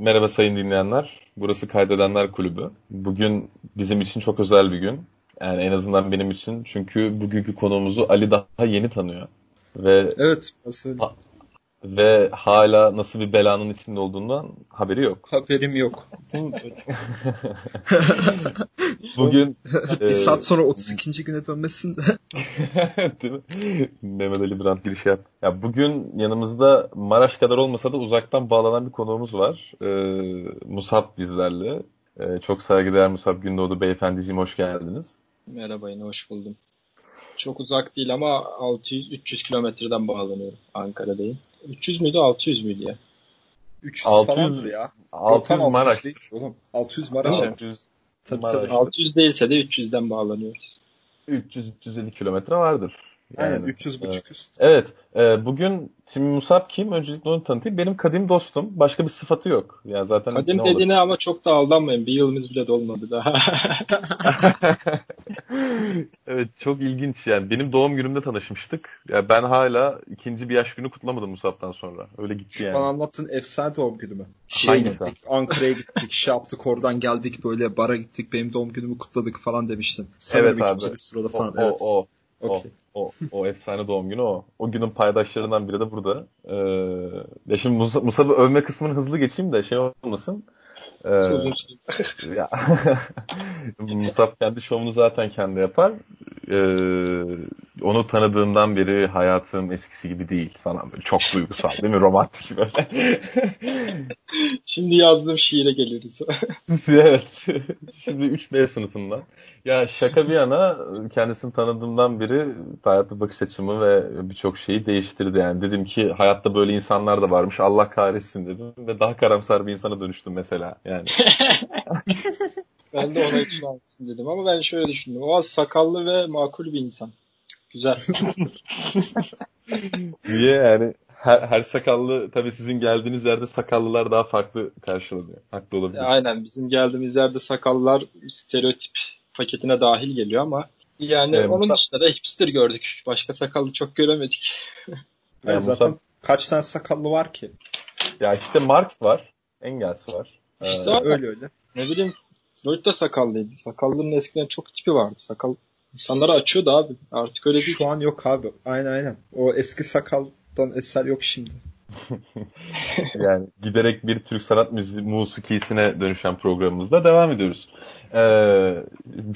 Merhaba sayın dinleyenler. Burası Kaydedenler Kulübü. Bugün bizim için çok özel bir gün. Yani en azından benim için. Çünkü bugünkü konuğumuzu Ali daha yeni tanıyor. Ve Evet, ha- ve hala nasıl bir belanın içinde olduğundan haberi yok. haberim yok. Bugün Bir e, saat sonra 32. güne dönmesin de. Değil mi? Mehmet Ali Brandt girişi yap. Ya bugün yanımızda Maraş kadar olmasa da uzaktan bağlanan bir konuğumuz var. Ee, Musab bizlerle. Ee, çok saygıdeğer Musab Gündoğdu beyefendiciğim hoş geldiniz. Merhaba yine hoş buldum. Çok uzak değil ama 600-300 kilometreden bağlanıyorum Ankara'dayım. 300 müydü 600 müydü ya? 300 600 falandır ya. 600 Yok lan, Maraş. değil oğlum. 600 Maraş. 600 Tabii, tabii. 600 değilse de 300'den bağlanıyoruz. 300-350 kilometre vardır. Aynen Yani, 300 e, buçuk üst. Evet, e, bugün şimdi Musab kim? Öncelikle onu tanıtayım. Benim kadim dostum. Başka bir sıfatı yok. Yani zaten Kadim ne olur? dediğine ama çok da aldanmayın. Bir yılımız bile dolmadı daha. evet çok ilginç yani. Benim doğum günümde tanışmıştık. Ya ben hala ikinci bir yaş günü kutlamadım Musab'dan sonra. Öyle gitti Şu yani. bana anlattığın efsane doğum günü mü? Şeye Hangisi? gittik, Ankara'ya gittik, şey yaptık, oradan geldik böyle bara gittik, benim doğum günümü kutladık falan demiştin. Sanırım Evet ikinci abi. bir sırada falan. o, evet. o, o, Okey. o, o efsane doğum günü o. O günün paydaşlarından biri de burada. Ee, ya şimdi Musa- Musab'ı övme kısmını hızlı geçeyim de şey olmasın. Ee, süre. ya Musab kendi şovunu zaten kendi yapar. Ee, onu tanıdığımdan beri hayatım eskisi gibi değil falan böyle çok duygusal değil mi? Romantik böyle. Şimdi yazdığım şiire geliyoruz. evet. Şimdi 3B sınıfından. Ya şaka bir yana kendisini tanıdığımdan beri hayata bakış açımı ve birçok şeyi değiştirdi yani. Dedim ki hayatta böyle insanlar da varmış. Allah kahretsin dedim ve daha karamsar bir insana dönüştüm mesela. Yani ben de ona için haklısın dedim ama ben şöyle düşündüm. O sakallı ve makul bir insan. Güzel. niye yani her, her sakallı tabii sizin geldiğiniz yerde sakallılar daha farklı karşılanıyor. Haklı olabilir. Aynen bizim geldiğimiz yerde sakallar stereotip paketine dahil geliyor ama yani Evet, onun Musa- dışında da hipster gördük. Başka sakallı çok göremedik. Yani Yani zaten kaç tane sakallı var ki? Ya işte Marx var. Engels var. Ee, İşte abi, Öyle öyle. ne bileyim Freud da sakallıydı. Sakallının eskiden çok tipi vardı. Sakal insanları açıyordu abi. Artık öyle değil. Şu an yok abi. Aynen aynen. O eski sakaldan eser yok şimdi. yani giderek bir Türk sanat müziği musikisine dönüşen programımızda devam ediyoruz. Ee,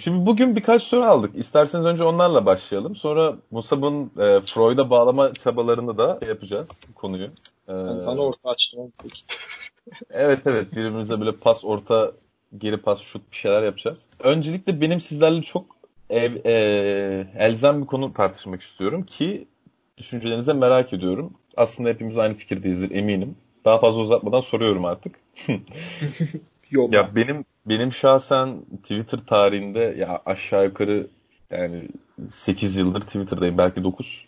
şimdi bugün birkaç soru aldık. İsterseniz önce onlarla başlayalım. Sonra Musab'ın e, Freud'a bağlama çabalarını da yapacağız konuyu. Ee, Ben sana orta açtım. Evet evet birbirimize böyle pas orta geri pas şut bir şeyler yapacağız. Öncelikle benim sizlerle çok ev, e, elzem bir konu tartışmak istiyorum ki düşüncelerinize merak ediyorum. Aslında hepimiz aynı fikirdeyizdir eminim. Daha fazla uzatmadan soruyorum artık. Yok. Ya benim benim şahsen Twitter tarihinde ya aşağı yukarı yani 8 yıldır Twitter'dayım belki 9.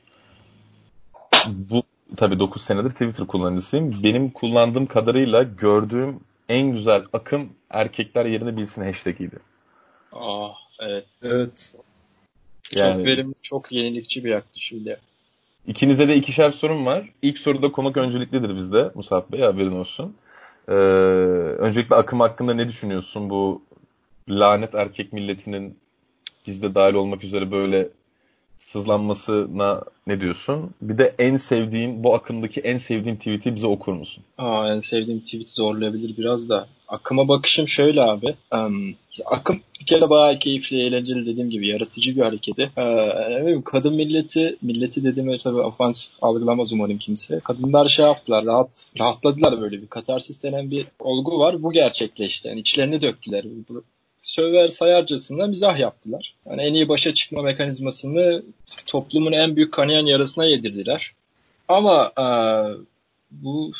Bu tabii 9 senedir Twitter kullanıcısıyım. Benim kullandığım kadarıyla gördüğüm en güzel akım erkekler yerini bilsin hashtag'iydi. Aa, evet. Evet. Yani Çok verimli, çok yenilikçi bir yaklaşımdı. İkinize de ikişer sorum var. İlk soruda konuk önceliklidir bizde Musab Bey haberin olsun. Ee, öncelikle akım hakkında ne düşünüyorsun? Bu lanet erkek milletinin bizde dahil olmak üzere böyle sızlanmasına ne diyorsun? Bir de en sevdiğin, bu akımdaki en sevdiğin tweet'i bize okur musun? Aa, en sevdiğim tweet zorlayabilir biraz da. Akıma bakışım şöyle abi. Em, akım bir kere bayağı keyifli, eğlenceli dediğim gibi yaratıcı bir hareketi. Ee, kadın milleti, milleti dediğime tabii ofansif algılamaz umarım kimse. Kadınlar şey yaptılar, rahat, rahatladılar böyle bir katarsis denen bir olgu var. Bu gerçekleşti. Yani içlerini döktüler. Bu- Söver sayarcasına mizah yaptılar. Yani en iyi başa çıkma mekanizmasını toplumun en büyük kanayan yarasına yedirdiler. Ama e, bu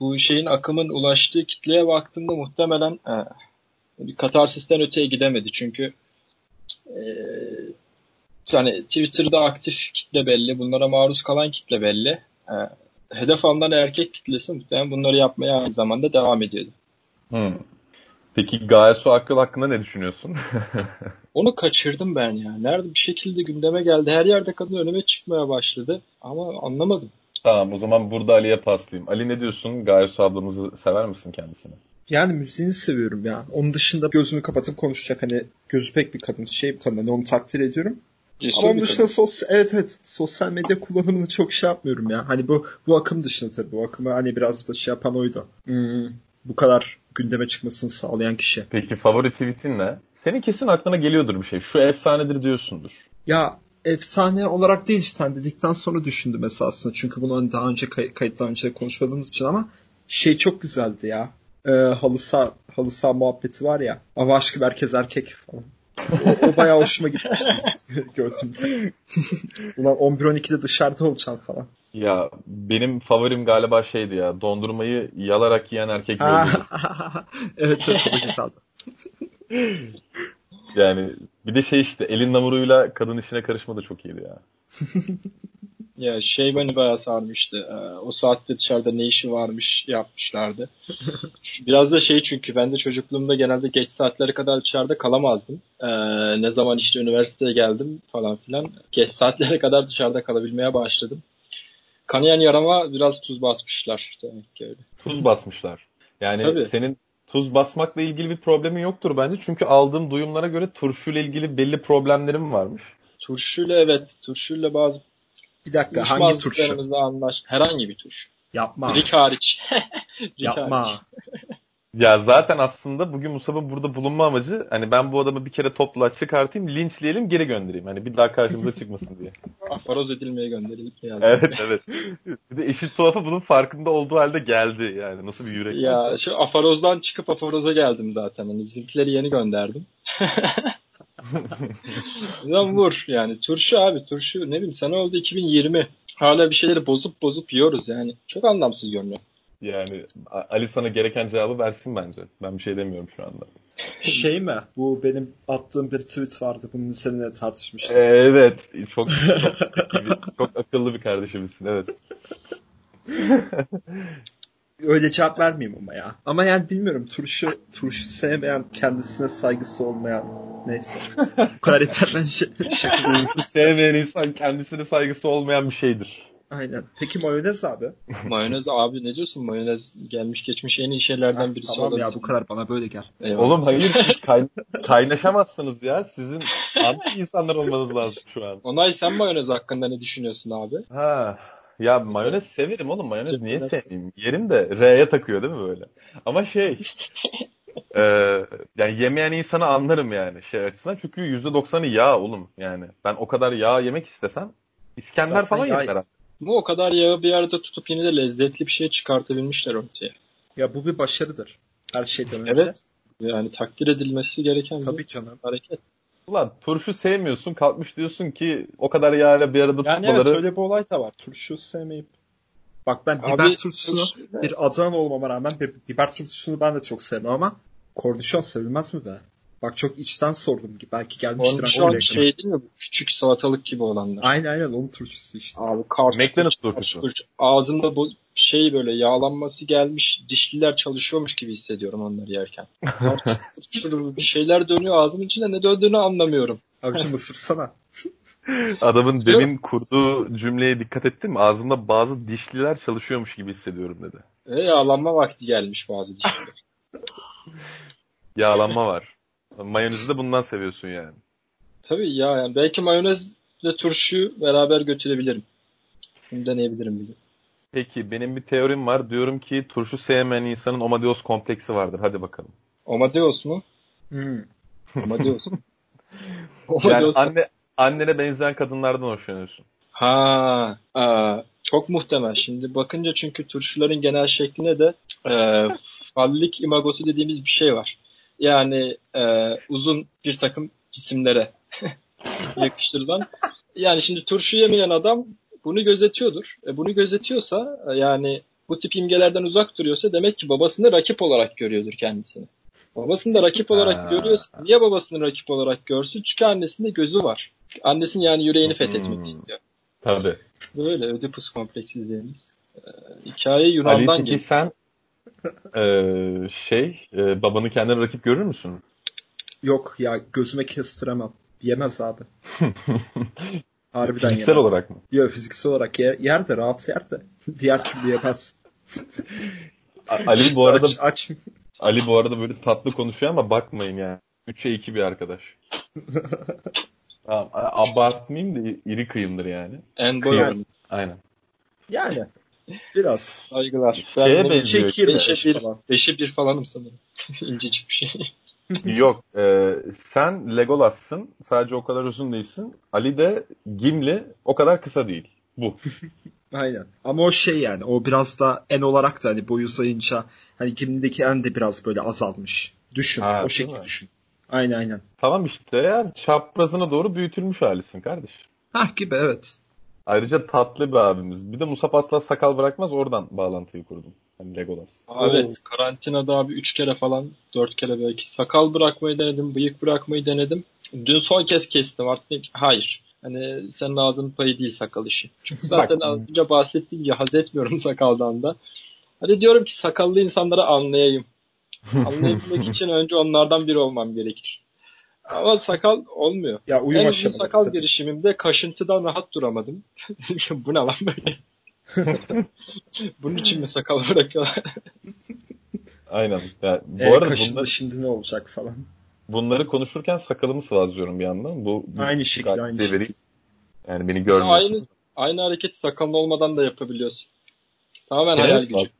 bu şeyin akımın ulaştığı kitleye baktığımda muhtemelen e, bir katarsisten öteye gidemedi. Çünkü e, yani Twitter'da aktif kitle belli. Bunlara maruz kalan kitle belli. E, hedef alınan erkek kitlesi muhtemelen bunları yapmaya aynı zamanda devam ediyordu. Hmm. Peki Gaye Su Akıl hakkında ne düşünüyorsun? Onu kaçırdım ben ya. Nerede bir şekilde gündeme geldi. Her yerde kadın önüme çıkmaya başladı. Ama anlamadım. Tamam o zaman burada Ali'ye paslayayım. Ali ne diyorsun? Gayesu ablamızı sever misin kendisini? Yani müziğini seviyorum ya. Onun dışında gözünü kapatıp konuşacak hani gözü pek bir kadın şey bir kadın hani onu takdir ediyorum. Cesur Ama onun dışında sos evet evet sosyal medya kullanımını çok şey yapmıyorum ya. Hani bu bu akım dışında tabii. Bu akımı hani biraz da şey yapan oydu. Hmm, bu kadar gündeme çıkmasını sağlayan kişi. Peki favori tweetin ne? Senin kesin aklına geliyordur bir şey. Şu efsanedir diyorsundur. Ya efsane olarak değil işte hani dedikten sonra düşündüm esasında. Çünkü bunu hani daha önce kay- kayıttan önce konuşmadığımız için ama şey çok güzeldi ya. Ee, halı saha, halı saha muhabbeti var ya. Ama aşkı herkes erkek falan. O, o bayağı hoşuma gitmişti gördüğümde. Ulan 11-12'de dışarıda olacağım falan. Ya benim favorim galiba şeydi ya. Dondurmayı yalarak yiyen erkek evet evet da güzeldi. Yani bir de şey işte elin namuruyla kadın işine karışma da çok iyiydi ya. Ya şey beni bayağı sarmıştı. Ee, o saatte dışarıda ne işi varmış yapmışlardı. Biraz da şey çünkü ben de çocukluğumda genelde geç saatlere kadar dışarıda kalamazdım. Ee, ne zaman işte üniversiteye geldim falan filan. Geç saatlere kadar dışarıda kalabilmeye başladım. Kanayan yarama biraz tuz basmışlar demek ki öyle. Tuz basmışlar. Yani Tabii. senin tuz basmakla ilgili bir problemin yoktur bence. Çünkü aldığım duyumlara göre turşuyla ilgili belli problemlerim varmış. Turşuyla evet, turşuyla bazı Bir dakika hangi turşu? anlaş. Herhangi bir turşu. Yapma. Rick hariç. Rick Yapma. hariç. Ya zaten aslında bugün Musab'ın burada bulunma amacı hani ben bu adamı bir kere topla çıkartayım, linçleyelim, geri göndereyim. Hani bir daha karşımıza çıkmasın diye. Afaroz edilmeye gönderilip yani. Evet evet. Bir de işin tuhafı bunun farkında olduğu halde geldi yani. Nasıl bir yürek Ya şu Afaroz'dan çıkıp Afaroz'a geldim zaten. Hani bizimkileri yeni gönderdim. Lan vur yani. Turşu abi turşu ne bileyim sana oldu 2020. Hala bir şeyleri bozup bozup yiyoruz yani. Çok anlamsız görünüyor. Yani Ali sana gereken cevabı versin bence. Ben bir şey demiyorum şu anda. Şey mi? Bu benim attığım bir tweet vardı. Bunun üzerine tartışmıştık. Evet. Çok çok, çok akıllı bir kardeşimizsin. Evet. Öyle cevap vermeyeyim ama ya. Ama yani bilmiyorum turşu turşu sevmeyen, kendisine saygısı olmayan neyse. Bu kadar yeter bence. Şaka. Turşu sevmeyen insan kendisine saygısı olmayan bir şeydir. Aynen. Peki mayonez abi? Mayonez abi ne diyorsun? Mayonez gelmiş geçmiş en iyi şeylerden Ha, birisi tamam ya olabilir. bu kadar bana böyle gel. Eyvallah. Oğlum hayır siz kay- kaynaşamazsınız ya. Sizin anti insanlar olmanız lazım şu an. Onay sen mayonez hakkında ne düşünüyorsun abi? Ha. Ya mayonez severim oğlum. Mayonez Cidden niye sevmeyeyim? Yerim de R'ye takıyor değil mi böyle? Ama şey e, yani yemeyen insanı anlarım yani şey açısından. Çünkü %90'ı yağ oğlum yani. Ben o kadar yağ yemek istesem İskender Zaten falan yağ- yeter. Bu o kadar yağı bir arada tutup yine de lezzetli bir şey çıkartabilmişler ortaya. Ya bu bir başarıdır. Her şeyden önce. Evet. Yani takdir edilmesi gereken Tabii bir canım. hareket. Ulan turşu sevmiyorsun kalkmış diyorsun ki o kadar yağla bir arada Yani evet tutmaları öyle bir olay da var. Turşu sevmeyip. Bak ben Abi, biber turşusunu turşu- bir Adana olmama rağmen bi- biber turşusunu ben de çok sevmem ama kornişon sevilmez mi be? Bak çok içten sordum ki belki gelmiştir. Onun şu an şey değil mi? bu Küçük salatalık gibi olanlar. Aynen aynen onun turşusu işte. Abi kartuş, McDonald's turşusu. kartuş, Ağzımda bu şey böyle yağlanması gelmiş dişliler çalışıyormuş gibi hissediyorum onları yerken. Bir şeyler dönüyor ağzımın içinde ne döndüğünü anlamıyorum. Abiciğim ısırsana. adamın demin kurduğu cümleye dikkat ettin mi? Ağzımda bazı dişliler çalışıyormuş gibi hissediyorum dedi. Ve yağlanma vakti gelmiş bazı dişliler. Yağlanma var. Mayonezi de bundan seviyorsun yani. Tabii ya yani belki mayonezle turşuyu beraber götürebilirim. Bunu deneyebilirim bir gün. Peki benim bir teorim var. Diyorum ki turşu sevmeyen insanın Amadeus kompleksi vardır. Hadi bakalım. Amadeus mu? Hmm. Amadeus. Yani anne annene benzeyen kadınlardan hoşlanıyorsun. Ha, aa, çok muhtemel. Şimdi bakınca çünkü turşuların genel şekline de e, fallik imagosu dediğimiz bir şey var. Yani e, uzun bir takım cisimlere yakıştırılan. Yani şimdi turşu yemeyen adam bunu gözetiyordur. E, bunu gözetiyorsa e, yani bu tip imgelerden uzak duruyorsa demek ki babasını rakip olarak görüyordur kendisini. Babasını da rakip olarak Ha. görüyorsa niye babasını rakip olarak görsün? Çünkü annesinde gözü var. Annesinin yani yüreğini fethetmek Hmm. istiyor. Tabii. Böyle Ödipus kompleksi dediğimiz. Ee, hikaye Ali Yunan'dan peki geliyor. sen eee, şey e, babanı kendine rakip görür müsün? Yok ya gözüme kestiremem. Yemez abi. Harbiden Fiziksel yemem. olarak mı? Yok fiziksel olarak yer, yer de rahat yer de. Diğer türlü yemez. Ali bu arada aç, aç. Ali bu arada böyle tatlı konuşuyor ama bakmayın yani. 3'e 2 bir arkadaş. Abartmayayım da iri kıyımdır yani. En boy Yani-. Aynen. Yani biraz. Saygılar. Şeye Ben benziyor. Çekir beşe bir, falan. beşe bir falanım sanırım. İncecik bir şey. Yok. e, sen Legolas'sın. Sadece o kadar uzun değilsin. Ali de Gimli o kadar kısa değil. Bu. Aynen. Ama o şey yani o biraz da en olarak da hani boyu uzayınca hani Gimli'deki en de biraz böyle azalmış. Düşün. Ha, o şekilde mi? düşün. Aynen aynen. Tamam işte ya çaprazına doğru büyütülmüş halisin kardeş. Hah gibi evet. Ayrıca tatlı bir abimiz. Bir de Musab asla sakal bırakmaz oradan bağlantıyı kurdum. Hani Legolas. Evet karantinada abi 3 kere falan 4 kere belki sakal bırakmayı denedim, bıyık bırakmayı denedim. Dün son kez kestim artık. Hayır. Hani senin ağzının payı değil sakal işi. Çünkü zaten az önce bahsettiğim gibi haz etmiyorum sakaldan da. Hadi diyorum ki sakallı insanları anlayayım. Anlayabilmek için önce onlardan biri olmam gerekir. Ama sakal olmuyor. Ya uyum en uzun sakal tabii. girişimimde kaşıntıdan rahat duramadım. Bu ne lan böyle? Bunun için mi sakal bırakıyorlar? Aynen. Yani bu E, arada bunları, şimdi ne olacak falan. bunları konuşurken sakalımı sıvazlıyorum bir yandan. Bu bu Aynı şekilde aynı şekilde. Yani beni görmüyorsun. Aynı, aynı hareketi sakalın olmadan da yapabiliyorsun. Tamamen hayal sıvaz. gücü.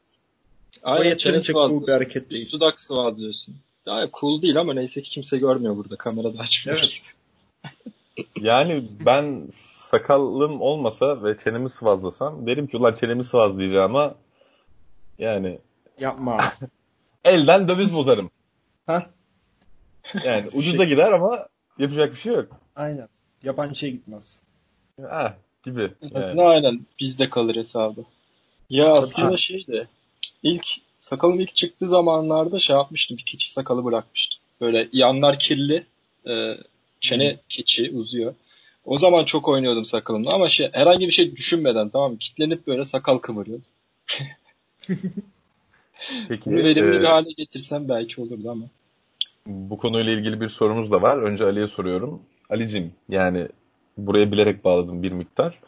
O Aynen yeterince çene cool bir hareket değil. Dudak sıvazlıyorsun. Yani cool değil ama neyse ki kimse görmüyor burada. Kamerada açmıyoruz. Yani ben sakalım olmasa ve çenemi sıvazlasam derim ki ulan çenemi sıvazlayacağıma yani Yapma. elden döviz bozarım. ha? Yani ucuza gider ama yapacak bir şey yok. Aynen. Yabancıya gitmez. Ha gibi. Aslında Yani. aynen bizde kalır hesabı. Ya aslında şeydi. İlk sakalım ilk çıktığı zamanlarda şey yapmıştım. Bir keçi sakalı bırakmıştım. Böyle yanlar kirli. e, çene keçi uzuyor. O zaman çok oynuyordum sakalımla ama şey herhangi bir şey düşünmeden tamam mı? Kitlenip böyle sakal kıvırıyordum. Peki Bunu verimli e, bir hale getirsem belki olurdu ama. bu konuyla ilgili bir sorumuz da var. Önce Ali'ye soruyorum. Ali'cim yani buraya bilerek bağladım bir miktar.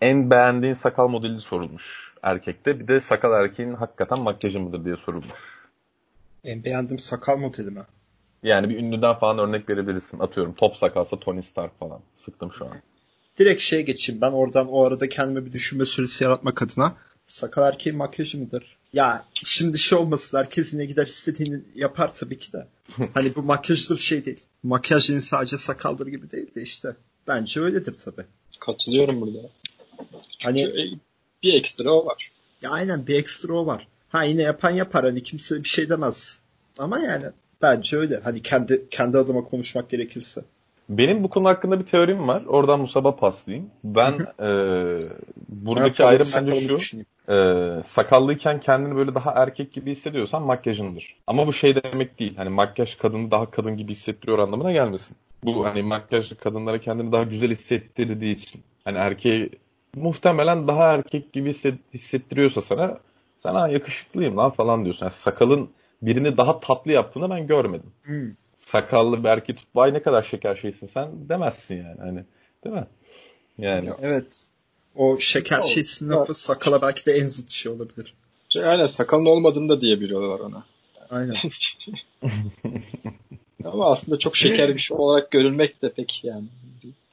En beğendiğin sakal modeli sorulmuş erkekte. Bir de sakal erkeğin hakikaten makyajı mıdır diye sorulmuş. En beğendiğim sakal modeli mi? Yani bir ünlüden falan örnek verebilirsin. Atıyorum top sakalsa Tony Stark falan. Sıktım şu an. Direkt şeye geçeyim. Ben oradan o arada kendime bir düşünme süresi yaratmak adına sakal erkeğin makyajı mıdır? Ya şimdi şey olmasın herkes yine gider istediğini yapar tabii ki de. Hani bu makyajdır şey değil. Makyaj yine sadece sakaldır gibi değil de işte. Bence öyledir tabii. Katılıyorum burada. Hani Çünkü bir ekstra o var. ya aynen bir ekstra o var. Ha yine yapan yapar hani kimse bir şey demez. Ama yani bence öyle. Hani kendi kendi adıma konuşmak gerekirse. Benim bu konu hakkında bir teorim var. Oradan Musab'a paslayayım. Ben e, buradaki Ben ayrım bence şu. e, sakallıyken kendini böyle daha erkek gibi hissediyorsan makyajındır. Ama bu şey demek değil. Hani makyaj kadını daha kadın gibi hissettiriyor anlamına gelmesin. Bu hani makyaj kadınlara kendini daha güzel hissettirdiği için. Hani erkeği muhtemelen daha erkek gibi hisset- hissettiriyorsa sana sen ha yakışıklıyım lan falan diyorsun. Yani sakalın birini daha tatlı yaptığını ben görmedim. Hmm. Sakallı bir erkeği tutup vay ne kadar şeker şeysin sen demezsin yani. Hani değil mi? Yani Evet. O şeker o- lafı sakala belki de en zıt şey olabilir. Şey, aynen sakalın olmadığını da diyebiliyorlar ona. Aynen. Ama aslında çok şeker bir şey olarak görülmek de pek yani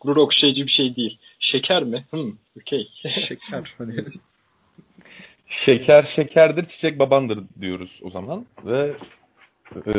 gurur okşayıcı bir şey değil. Şeker mi? Hmm, okey. Şeker. Hani Şeker şekerdir, çiçek babandır diyoruz o zaman ve e,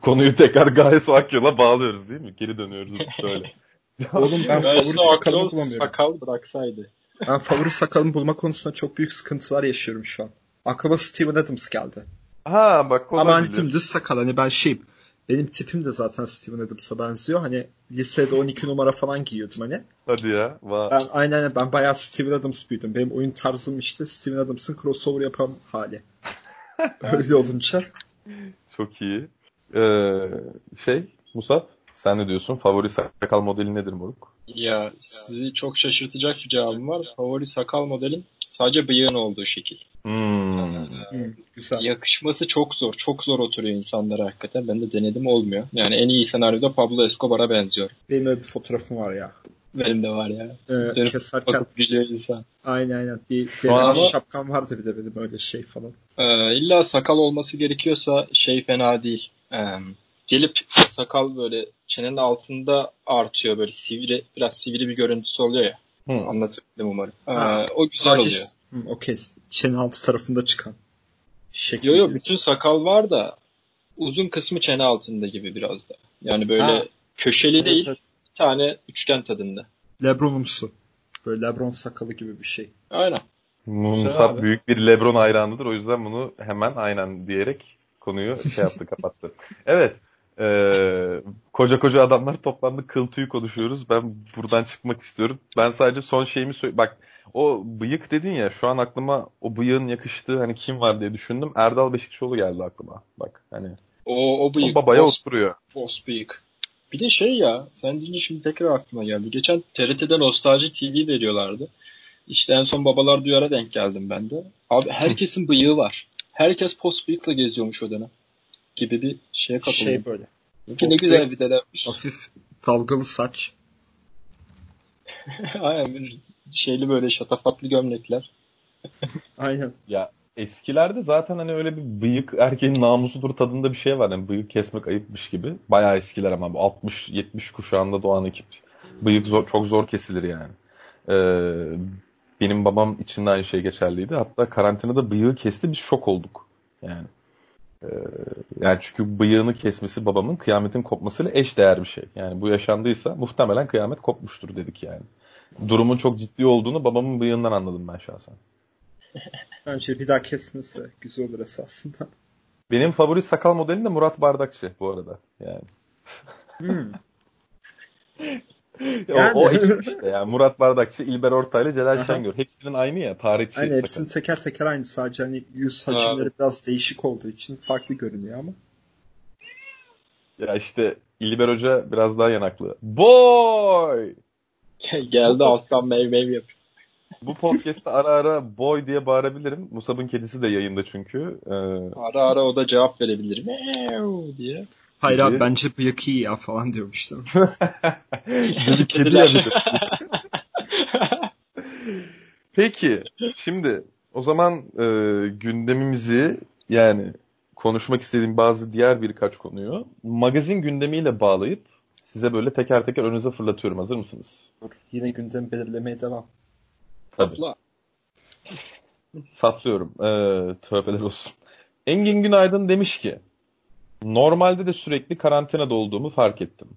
konuyu tekrar Gayes Akyol'a bağlıyoruz değil mi? Geri dönüyoruz böyle. Oğlum ben favori sakalımı bulamıyorum. Sakal bıraksaydı. Ben favori sakalımı bulma konusunda çok büyük sıkıntılar yaşıyorum şu an. Aklıma Steven Adams geldi. Ha bak Ama hani olabilir. dümdüz sakal. Hani ben şeyim. Benim tipim de zaten Steven Adams'a benziyor. Hani lisede 12 numara falan giyiyordum hani. Hadi ya. Va- Ben aynen ben bayağı Steven Adams büyüdüm. Benim oyun tarzım işte Steven Adams'ın crossover yapan hali. Öyle olunca. Çok iyi. Ee, şey Musab sen ne diyorsun? Favori sakal modeli nedir moruk? Ya sizi çok şaşırtacak bir cevabım var. Favori sakal modelim sadece bıyığın olduğu şekil. Hmm. Hmm, güzel. Yakışması çok zor. Çok zor oturuyor insanlara hakikaten. Ben de denedim olmuyor. Yani en iyi senaryoda Pablo Escobar'a benziyor. Benim öyle bir fotoğrafım var ya. benim de var ya. Ee, Dönüp keserken Bakıp gülüyor insan. aynen aynen. Bir ama- şapkam vardı bir de benim öyle şey falan. Ee, illa sakal olması gerekiyorsa şey fena değil. Ee, gelip sakal böyle çenenin altında artıyor böyle sivri biraz sivri bir görüntüsü oluyor ya. Hı. Anlatabildim umarım. Ee, o güzel Sadece oluyor. Hı, okey. Çene altı tarafında çıkan. Şekil. Yo yo bütün sakal var da uzun kısmı çene altında gibi biraz da. Yani böyle Ha. köşeli Evet, değil evet. bir tane üçgen tadında. Lebronumsu. Böyle Lebron sakalı gibi bir şey. Aynen. Abi. büyük bir LeBron hayranıdır. O yüzden bunu hemen aynen diyerek konuyu şey yaptı kapattı. Evet. Eee, koca koca adamlar toplandı kıl tüyü konuşuyoruz. Ben buradan çıkmak istiyorum. Ben sadece son şeyimi söyle. Bak o bıyık dedin ya şu an aklıma o bıyığın yakıştığı hani kim var diye düşündüm. Erdal Beşikçioğlu geldi aklıma. Bak hani O, o o bıyık. babaya boss, oturuyor. boss bıyık. Bir de şey ya sen deyince şimdi tekrar aklıma geldi. Geçen TRT'de Nostalji TV veriyorlardı. İşte en son Babalar Duyar'a denk geldim ben de. Abi herkesin bıyığı var. Herkes post bıyıkla geziyormuş o dönem. Gibi bir şeye katıldım. Şey böyle. Ki ne güzel bir denemmiş. Hafif dalgalı saç. Aynen bir şeyli böyle şatafatlı gömlekler. Aynen. Ya eskilerde zaten hani öyle bir bıyık erkeğin namusudur tadında bir şey var. Yani bıyık kesmek ayıpmış gibi. Bayağı eskiler ama bu 60-70 kuşağında doğan ekip. Bıyık zor, çok zor kesilir yani. Ee, benim babam için de aynı şey geçerliydi. Hatta karantinada bıyığı kesti biz şok olduk. Yani. Ee, yani çünkü bıyığını kesmesi babamın kıyametin kopmasıyla eş değer bir şey. Yani bu yaşandıysa muhtemelen kıyamet kopmuştur dedik yani. Durumun çok ciddi olduğunu babamın bıyığından anladım ben şahsen. Bence bir daha kesmesi güzel olur esasında. Benim favori sakal modelim de Murat Bardakçı bu arada. Yani. Hmm. O, Yani. o ekip işte yani. Murat Bardakçı, İlber Ortaylı, Celal. Şengör. Hepsinin aynı ya. Tarihçi Aynen hepsinin teker teker aynı. Sadece hani yüz hacimleri biraz değişik olduğu için farklı görünüyor ama. Ya işte İlber Hoca biraz daha yanaklı. Boy! Geldi alttan mev mev yapıyor. Bu podcast'ta ara ara boy diye bağırabilirim. Musab'ın kedisi de yayında çünkü. Ee, Ara ara o da cevap verebilir. Meow diye. Hayır abi bence bıyık iyi ya falan diyormuştum. bir kedi Kediler. ya bir de. Peki şimdi o zaman e, gündemimizi yani konuşmak istediğim bazı diğer birkaç konuyu magazin gündemiyle bağlayıp size böyle teker teker önünüze fırlatıyorum. Hazır mısınız? Yine gündem belirlemeye devam. Tabii. Topla. Satlıyorum. Ee, tövbeler olsun. Engin Günaydın demiş ki normalde de sürekli karantinada olduğumu fark ettim.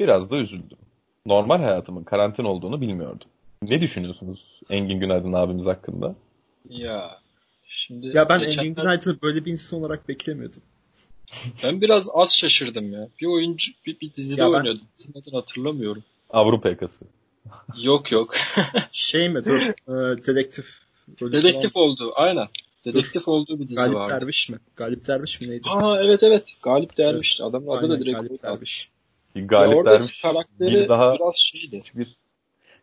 Biraz da üzüldüm. Normal hayatımın karantina olduğunu bilmiyordum. Ne düşünüyorsunuz Engin Günaydın abimiz hakkında? Ya. Şimdi Ya ben geçenler- Engin Günaydın'ı böyle bir insan olarak beklemiyordum. Ben biraz az şaşırdım ya. Bir oyuncu bir, bir dizide Ya ben- oynuyordu. Adını hatırlamıyorum. Avrupa yakası. Yok yok. Şey mi dur e, dedektif Dedektif falan. oldu. Aynen. Dedektif olduğu bir dizi Galip vardı. Derviş mi? Galip Derviş mi neydi? Aa evet evet. Galip Derviş. Adamın adı da direkt Galip. Derviş. Galip Derviş karakteri bir daha biraz şeydi. hiçbir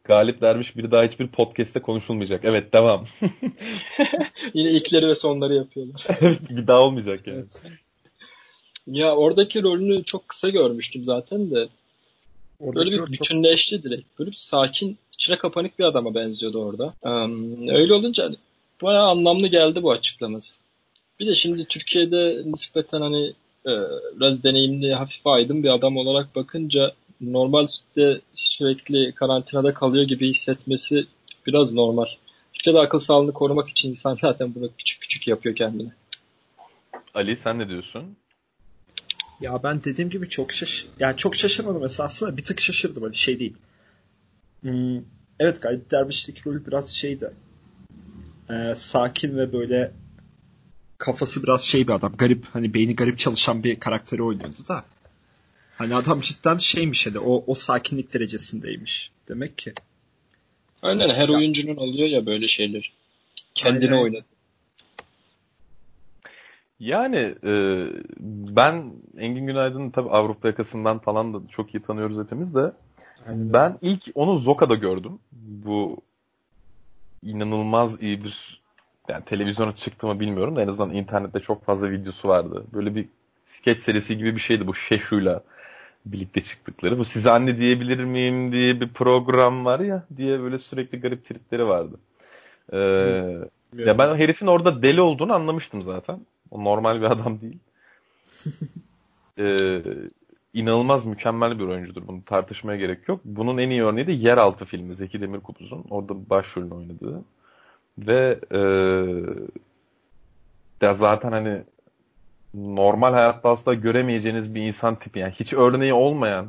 Galip Derviş bir daha hiçbir podcast'te konuşulmayacak. Evet devam. Yine ilkleri ve sonları yapıyorlar. evet bir daha olmayacak yani. Evet. Ya oradaki rolünü çok kısa görmüştüm zaten de. Oradaki Böyle bir rol çok- bütünleşti direkt. Böyle bir sakin, içine kapanık bir adama benziyordu orada. Em, öyle olunca bayağı anlamlı geldi bu açıklaması. Bir de şimdi Türkiye'de nispeten hani e, biraz deneyimli, hafif aydın bir adam olarak bakınca normal sütte sürekli karantinada kalıyor gibi hissetmesi biraz normal. Türkiye'de akıl sağlığını korumak için insan zaten bunu küçük küçük yapıyor kendine. Ali sen ne diyorsun? Ya ben dediğim gibi çok şaş yani çok şaşırmadım esasında bir tık şaşırdım hani şey değil. Hmm, evet Galip Derviş'teki rolü biraz şeydi. Ee, sakin ve böyle kafası biraz şey bir adam. Garip hani beyni garip çalışan bir karakteri oynuyordu da. Hani adam cidden şeymiş hani o, o sakinlik derecesindeymiş. Demek ki. Aynen her oyuncunun oluyor ya böyle şeyler. Kendini oynadı. Yani e, ben Engin Günaydın'ı tabii Avrupa yakasından falan da çok iyi tanıyoruz hepimiz de. Aynen. Ben ilk onu Zoka'da gördüm. Bu inanılmaz iyi bir yani televizyona çıktı mı bilmiyorum da en azından internette çok fazla videosu vardı. Böyle bir skeç serisi gibi bir şeydi bu Şeşu'yla. birlikte çıktıkları. Bu size anne diyebilir miyim diye bir program var ya diye böyle sürekli garip tripleri vardı. Ee, ya ben herifin orada deli olduğunu anlamıştım zaten. O normal bir adam değil. ee, inanılmaz mükemmel bir oyuncudur. Bunu tartışmaya gerek yok. Bunun en iyi örneği de Yeraltı filmi. Zeki Demirkubuz'un. Orada başrolünü oynadığı. Ve e, ya zaten hani normal hayatta asla göremeyeceğiniz bir insan tipi. Yani hiç örneği olmayan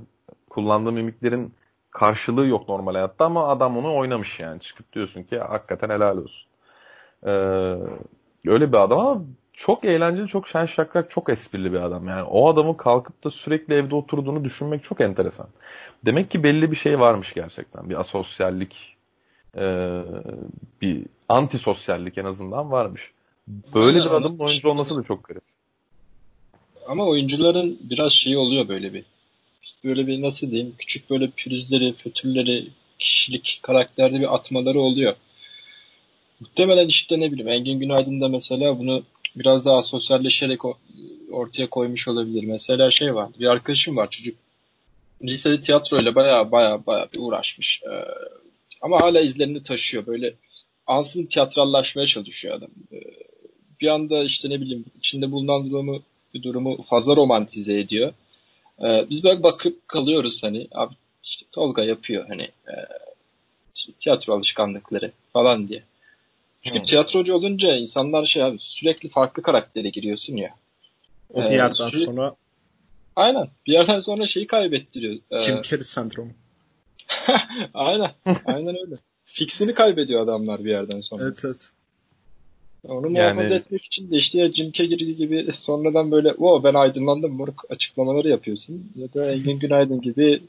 kullandığı mimiklerin karşılığı yok normal hayatta ama adam onu oynamış yani. Çıkıp diyorsun ki hakikaten helal olsun. Ee, öyle bir adam ama çok eğlenceli, çok şen şakrak, çok esprili bir adam. Yani o adamın kalkıp da sürekli evde oturduğunu düşünmek çok enteresan. Demek ki belli bir şey varmış gerçekten. Bir asosyallik, e, bir antisosyallik en azından varmış. Böyle bir adamın oyuncu olması da çok garip. Ama oyuncuların biraz şeyi oluyor böyle bir. Böyle bir nasıl diyeyim küçük böyle pürüzleri, fötürleri, kişilik, karakterde bir atmaları oluyor. Muhtemelen işte ne bileyim Engin Günaydın da mesela bunu biraz daha sosyalleşerek ortaya koymuş olabilir. Mesela şey var, bir arkadaşım var çocuk. Lisede tiyatroyla baya baya baya bir uğraşmış. Ee, ama hala izlerini taşıyor. Böyle ansızın tiyatrallaşmaya çalışıyor adam. Ee, bir anda işte ne bileyim içinde bulunan durumu bir durumu fazla romantize ediyor. Ee, biz böyle bakıp kalıyoruz hani abi işte Tolga yapıyor hani e, tiyatro alışkanlıkları falan diye. Çünkü hmm. tiyatrocu olunca insanlar şey abi sürekli farklı karaktere giriyorsun ya. O bir ee, yerden sürekli... sonra Aynen. Bir yerden sonra şeyi kaybettiriyor. Ee... Jim Carrey sendromu. aynen. Aynen öyle. Fixini kaybediyor adamlar bir yerden sonra. Evet evet. Onu muhafaza yani... etmek için de işte ya Jim Carrey gibi sonradan böyle o ben aydınlandım moruk açıklamaları yapıyorsun. Ya da Engin Günaydın gibi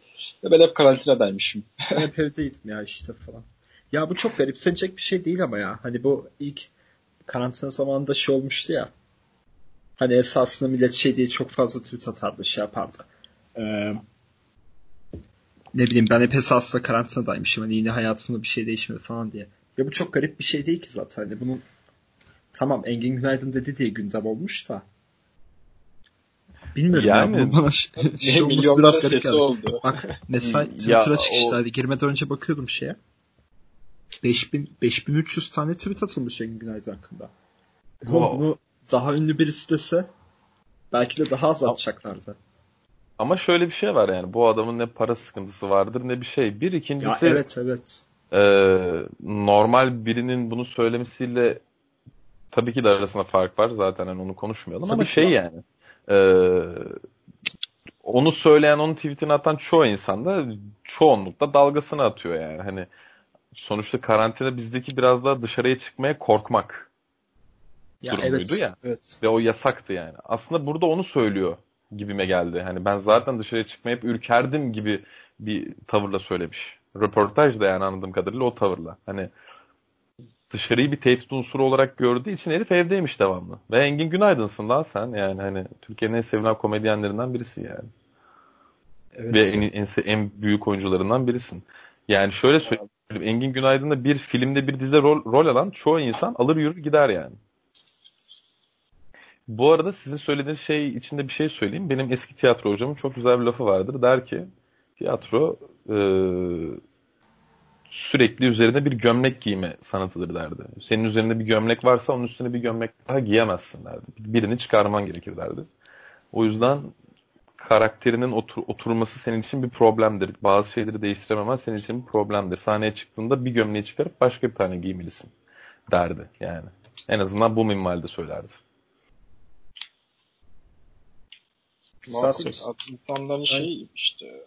ya ben hep karantinadaymışım. ben hep evdeydim ya işte falan. Ya bu çok garipsenecek bir şey değil ama ya. Hani bu ilk karantina zamanında şey olmuştu ya. Hani esasında millet şey diye çok fazla tweet atardı şey yapardı. Ee, ne bileyim ben hep esasında karantinadaymışım. Hani yine hayatımda bir şey değişmedi falan diye. Ya bu çok garip bir şey değil ki zaten. Hani bunun tamam Engin Günaydın dedi diye gündem olmuş da. Bilmiyorum yani, ya. Bu bana şey, şey olması biraz garip geldi. Oldu. Bak mesela Twitter'a çıkıştaydı. O... Girmeden önce bakıyordum şeye. 5000, 5300 tane tweet atılmış Engin Günaydın hakkında. Wow. Bunu daha ünlü birisi dese belki de daha az atacaklardı. Ama şöyle bir şey var yani bu adamın ne para sıkıntısı vardır ne bir şey. Bir ikincisi ya evet evet. E, normal birinin bunu söylemesiyle tabii ki de arasında fark var zaten yani onu konuşmayalım tabii ama şey var. yani e, onu söyleyen onun tweetini atan çoğu insan da çoğunlukla dalgasını atıyor yani hani sonuçta karantina bizdeki biraz daha dışarıya çıkmaya korkmak ya durumuydu evet, ya evet. ve o yasaktı yani aslında burada onu söylüyor gibime geldi hani ben zaten dışarıya çıkmaya hep ürkerdim gibi bir tavırla söylemiş röportaj da yani anladığım kadarıyla o tavırla hani dışarıyı bir tehdit unsuru olarak gördüğü için herif evdeymiş devamlı. Ve Engin Günaydın'sın lan sen. Yani hani Türkiye'nin en sevilen komedyenlerinden birisi yani. Evet. Ve en, en, en büyük oyuncularından birisin. Yani şöyle söyleyeyim. Engin Günaydın'da bir filmde bir dizide rol, rol alan çoğu insan alır yürür gider yani. Bu arada sizin söylediğiniz şey içinde bir şey söyleyeyim. Benim eski tiyatro hocamın çok güzel bir lafı vardır. Der ki tiyatro e, sürekli üzerine bir gömlek giyme sanatıdır derdi. Senin üzerinde bir gömlek varsa onun üstüne bir gömlek daha giyemezsin derdi. Birini çıkarman gerekir derdi. O yüzden karakterinin otur, oturması senin için bir problemdir. Bazı şeyleri değiştirememen senin için bir problemdir. Sahneye çıktığında bir gömleği çıkarıp başka bir tane giymelisin derdi yani. En azından bu minvalde söylerdi. Makul. İnsanların şey işte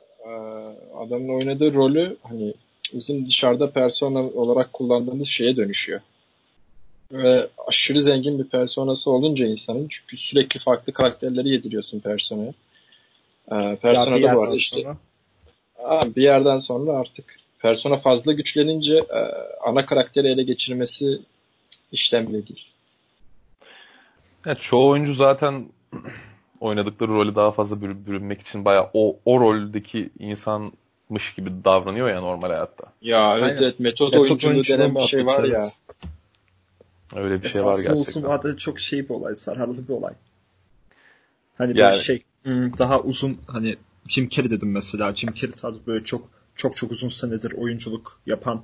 adamın oynadığı rolü hani bizim dışarıda persona olarak kullandığımız şeye dönüşüyor. Ve aşırı zengin bir personası olunca insanın çünkü sürekli farklı karakterleri yediriyorsun personaya. Ee, persona da bu arada işte sonra... bir yerden sonra artık persona fazla güçlenince e, ana karakteri ele geçirmesi işlemli değil. Ya, çoğu oyuncu zaten oynadıkları rolü daha fazla bürünmek için bayağı o, o roldeki insan mış gibi davranıyor ya normal hayatta. Ya evet Aynen. evet metot, metot oyunculuğu denen bir şey var ya. Öyle bir Esaslı şey var gerçekten. olsun vardı çok şey bir olay, sararlı bir olay. Hani yani, şey daha uzun hani Jim Carrey dedim mesela. Jim Carrey tarzı böyle çok çok çok uzun senedir oyunculuk yapan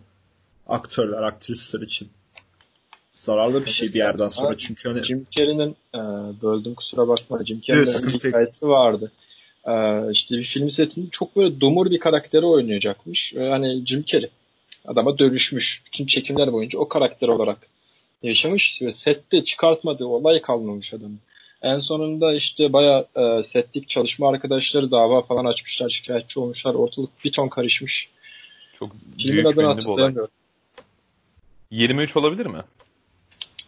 aktörler, aktrisler için zararlı bir şey bir yerden sonra çünkü hani Jim Carrey'nin e, böldüm kusura bakma Jim Carrey'nin bir hikayesi vardı. E, işte bir film setinde çok böyle dumur bir karakteri oynayacakmış. E, hani Jim Carrey adama dönüşmüş. Bütün çekimler boyunca o karakter olarak yaşamış ve sette çıkartmadığı olay kalmamış adamın. En sonunda işte baya e, setlik çalışma arkadaşları dava falan açmışlar, şikayetçi olmuşlar. Ortalık bir ton karışmış. Çok Filmin büyük adını hatırlayamıyorum. 23 olabilir mi?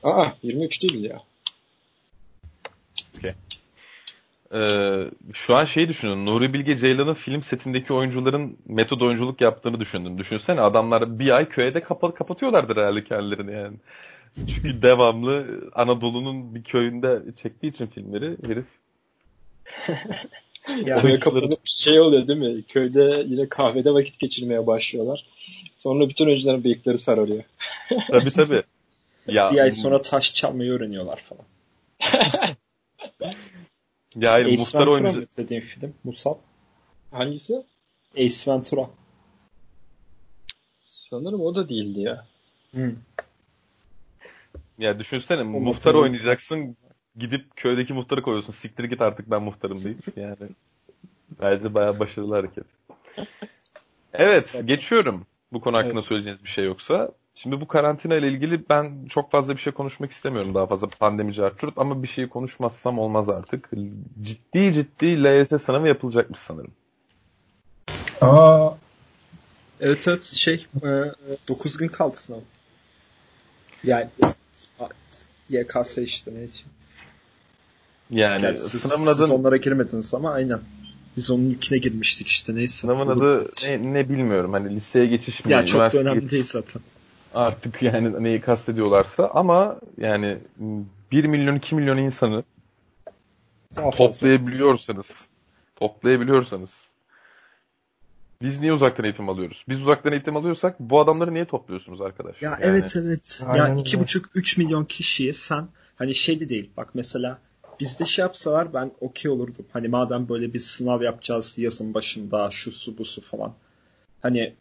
Aa 23 değil ya. Ee, şu an şeyi düşünün. Nuri Bilge Ceylan'ın film setindeki oyuncuların metod oyunculuk yaptığını düşündüm. Düşünsene adamlar bir ay köye de kapalı kapatıyorlardır herhalde kendilerini yani. Çünkü devamlı Anadolu'nun bir köyünde çektiği için filmleri herif. Yani kapanıp şey oluyor değil mi? Köyde yine kahvede vakit geçirmeye başlıyorlar. Sonra bütün oyuncuların bıyıkları sararıyor. Tabii tabii. Ya, bir ay sonra taş çalmayı öğreniyorlar falan. ya hayır, Ace muhtar Ventura oyuncu. dediğin film? Musab? Hangisi? Ace Ventura. Sanırım o da değildi ya. Hı. Ya düşünsene muhtar muhtarı- oynayacaksın gidip köydeki muhtarı koyuyorsun. Siktir git artık ben muhtarım deyip. Yani bence bayağı başarılı hareket. Evet geçiyorum. Bu konu hakkında Evet. söyleyeceğiniz bir şey yoksa. Şimdi bu karantina ile ilgili ben çok fazla bir şey konuşmak istemiyorum daha fazla pandemi cartçurt ama bir şeyi konuşmazsam olmaz artık. Ciddi ciddi LYS sınavı yapılacakmış sanırım. Aa, Evet evet şey 9 gün kaldı sınav. Yani YKS işte neyse. Yani Yani siz, sınavın siz adı onlara girmediniz ama aynen. Biz onun yüküne girmiştik işte neyse. sınavın adı ne, ne bilmiyorum. Hani liseye geçiş mi? Ya çok da önemli geçiş değil zaten. artık yani neyi kastediyorlarsa ama yani 1 milyon 2 milyon insanı Daha fazla. toplayabiliyorsanız toplayabiliyorsanız biz niye uzaktan eğitim alıyoruz? Biz uzaktan eğitim alıyorsak bu adamları niye topluyorsunuz arkadaş? Ya Yani evet evet. Aynen ya iki buçuk üç milyon kişiyi sen hani şey de değil. Bak mesela bizde şey yapsalar ben okey olurdum. Hani madem böyle bir sınav yapacağız yazın başında şu su bu su falan. Hani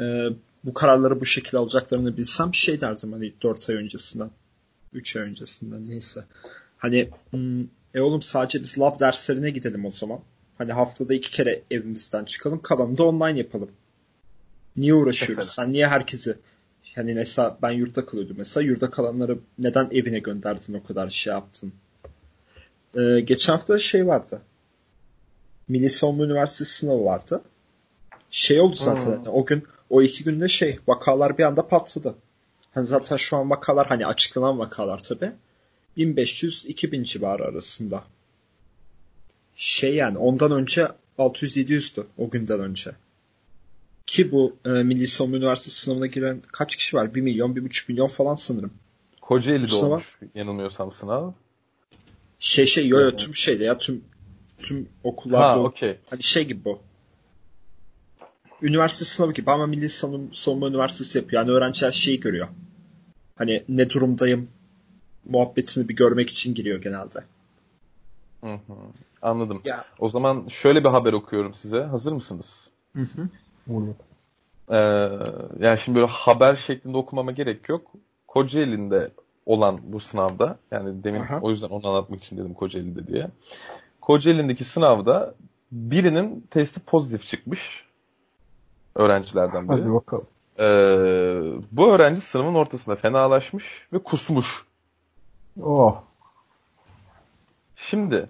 e, bu kararları bu şekilde alacaklarını bilsem şey derdim hani 4 ay öncesinden. 3 ay öncesinden neyse. Hani hmm, e oğlum sadece biz lab derslerine gidelim o zaman. Hani haftada iki kere evimizden çıkalım kalanını da online yapalım. Niye uğraşıyoruz? Mesela. Sen niye herkesi Hani mesela ben yurtta kalıyordum mesela. Yurda kalanları neden evine gönderdin o kadar şey yaptın? Ee, geçen hafta şey vardı. Milli Savunma Üniversitesi sınavı vardı. Şey oldu zaten. Hmm. O gün o iki günde şey vakalar bir anda patladı. Hani zaten şu an vakalar hani açıklanan vakalar tabi. 1500-2000 civarı arasında. Şey yani ondan önce 600-700'dü o günden önce. Ki bu e, Milli Savunma Üniversitesi sınavına giren kaç kişi var? 1 milyon, 1,5 milyon falan sanırım. Kocaeli'de sınav- olmuş yanılmıyorsam sınav. Şey şey yo yo tüm şeyde ya tüm tüm okullarda Ha okey. hani şey gibi bu. Üniversite sınavı gibi ama Milli Savunma, Savunma Üniversitesi yapıyor. Yani öğrenciler şeyi görüyor. Hani ne durumdayım muhabbetini bir görmek için giriyor genelde. Hı hı. Anladım. Ya. O zaman şöyle bir haber okuyorum size. Hazır mısınız? Hı hı. olur. Ee, yani şimdi böyle haber şeklinde okumama gerek yok. Kocaeli'nde olan bu sınavda yani demin Aha. o yüzden onu anlatmak için dedim Kocaeli'de diye. Kocaeli'ndeki sınavda birinin testi pozitif çıkmış öğrencilerden biri. Hadi bakalım. Ee, bu öğrenci sınavın ortasında fenalaşmış ve kusmuş. Oh. Şimdi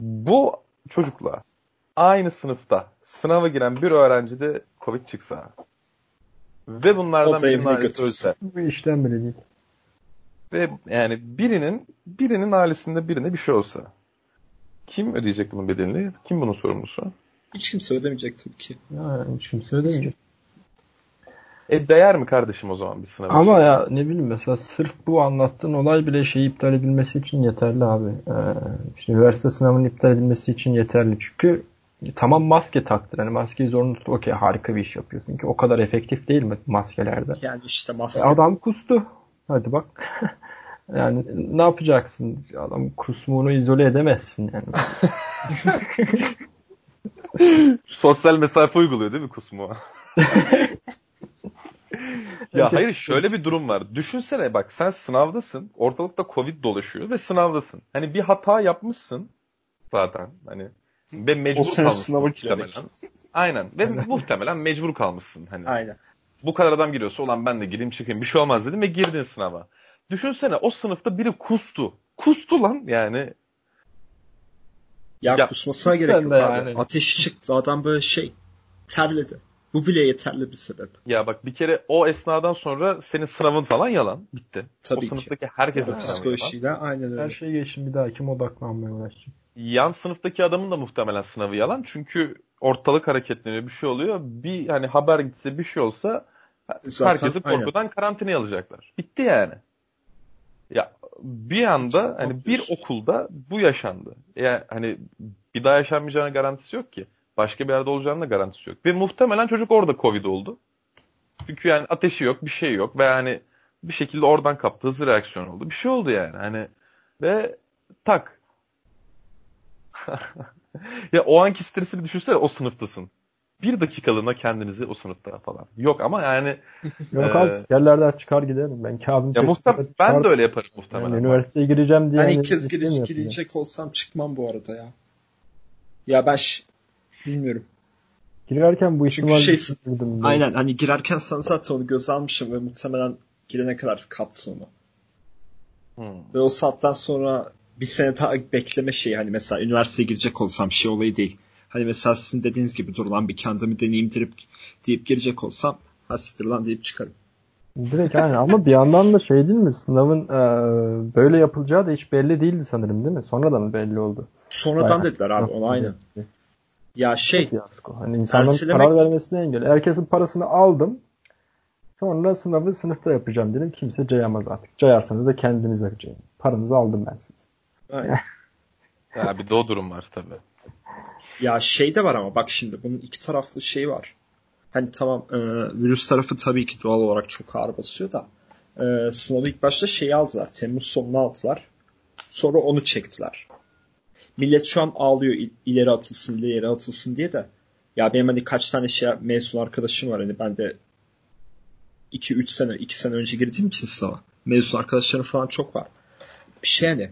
bu çocukla aynı sınıfta sınava giren bir öğrenci de Covid çıksa ve bunlardan da birinin ölse Bu işten bile değil. ve yani birinin birinin ailesinde birine bir şey olsa kim ödeyecek bunun bedelini? Kim bunun sorumlusu? Hiç kimse ödemeyecek tabii ki. Ya, hiç kimse ödemeyecek. E değer mi kardeşim o zaman bir sınav Ama için? ya ne bileyim mesela sırf bu anlattığın olay bile şeyi iptal edilmesi için yeterli abi. Ee, işte üniversite sınavının iptal edilmesi için yeterli. Çünkü tamam maske taktır. Hani maskeyi zorunlu tut. Okey harika bir iş yapıyorsun ki o kadar efektif değil mi maskelerde? Yani işte E, maske. adam kustu. Hadi bak. yani ne yapacaksın? Adam kusmuğunu izole edemezsin yani. Sosyal mesafe uyguluyor değil mi kusmu? ya hayır şöyle bir durum var. Düşünsene bak sen sınavdasın. Ortalıkta Covid dolaşıyor ve sınavdasın. Hani bir hata yapmışsın zaten. Hani ve mecbur O sene kalmışsın sınava muhtemelen. Aynen. Ve muhtemelen mecbur kalmışsın. Hani Aynen. bu kadar adam giriyorsa olan ben de gireyim çıkayım bir şey olmaz dedim ve girdin sınava. Düşünsene o sınıfta biri kustu. Kustu lan yani. Ya, Ya, kusmasına gerek yok abi. yani. Ateşi çıktı adam böyle şey terledi. Bu bile yeterli bir sebep. Ya bak bir kere o esnadan sonra senin sınavın falan yalan. Bitti. Tabii o ki. sınıftaki herkesin sınavı yalan. Aynen öyle. Her şey geçin bir daha kim odaklanmaya uğraşacak. Yan sınıftaki adamın da muhtemelen sınavı yalan. Çünkü ortalık hareketleniyor bir şey oluyor. Bir hani haber gitse bir şey olsa Zaten herkesi aynen. korkudan karantinaya alacaklar. Bitti yani. Ya bir anda hani bir okulda bu yaşandı. Yani hani bir daha yaşanmayacağına garantisi yok ki. Başka bir yerde olacağının da garantisi yok. Ve muhtemelen çocuk orada Covid oldu. Çünkü yani ateşi yok, bir şey yok ve hani bir şekilde oradan kaptı, hızlı reaksiyon oldu. Bir şey oldu yani. Hani ve tak. ya o anki stresini düşünsene o sınıftasın. Bir dakikalığına kendinizi o sınıfta falan. Yok ama yani Yok abi sikerlerden çıkar giderim. Ben kağıdın ya muhtemelen ben de öyle yaparım muhtemelen. Yani üniversiteye gireceğim diye. Ben hani ilk kez yapacağım? girecek olsam çıkmam bu arada ya. Ya ben ş- bilmiyorum. Girerken bu ihtimal şey- düşünürdüm. Aynen hani girerken sen zaten onu göze almışım ve muhtemelen girene kadar kaptın onu. Hmm. Ve o saatten sonra bir sene daha bekleme şeyi hani mesela üniversiteye girecek olsam şey olayı değil. Hani mesela sizin dediğiniz gibi dur lan bir kendimi deneyeyim deyip, deyip girecek olsam ha siktir lan deyip çıkarım. Direkt aynen ama bir yandan da şey değil mi? Sınavın e, böyle yapılacağı da hiç belli değildi sanırım değil mi? Sonradan belli oldu. Sonradan Bayağı. dediler abi ona aynen. Ya şey Fiyasko. Hani insanların Ertelemek- karar vermesine engel. Herkesin parasını aldım. Sonra sınavı sınıfta yapacağım dedim. Kimse cayamaz artık. Cayarsanız da kendiniz yapacağım. Paranızı aldım ben size. aynen. Ya bir de o durum var tabii. Ya şey de var ama bak şimdi bunun iki taraflı şeyi var. Hani tamam e, virüs tarafı tabii ki doğal olarak çok ağır basıyor da e, sınavı ilk başta şeyi aldılar. Temmuz sonuna aldılar. Sonra onu çektiler. Millet şu an ağlıyor il- ileri atılsın ileri atılsın diye de. Ya benim hani kaç tane şey mezun arkadaşım var hani ben de 2-3 sene 2 sene önce girdiğim için sınava. Mezun arkadaşlarım falan çok var. Bir şey hani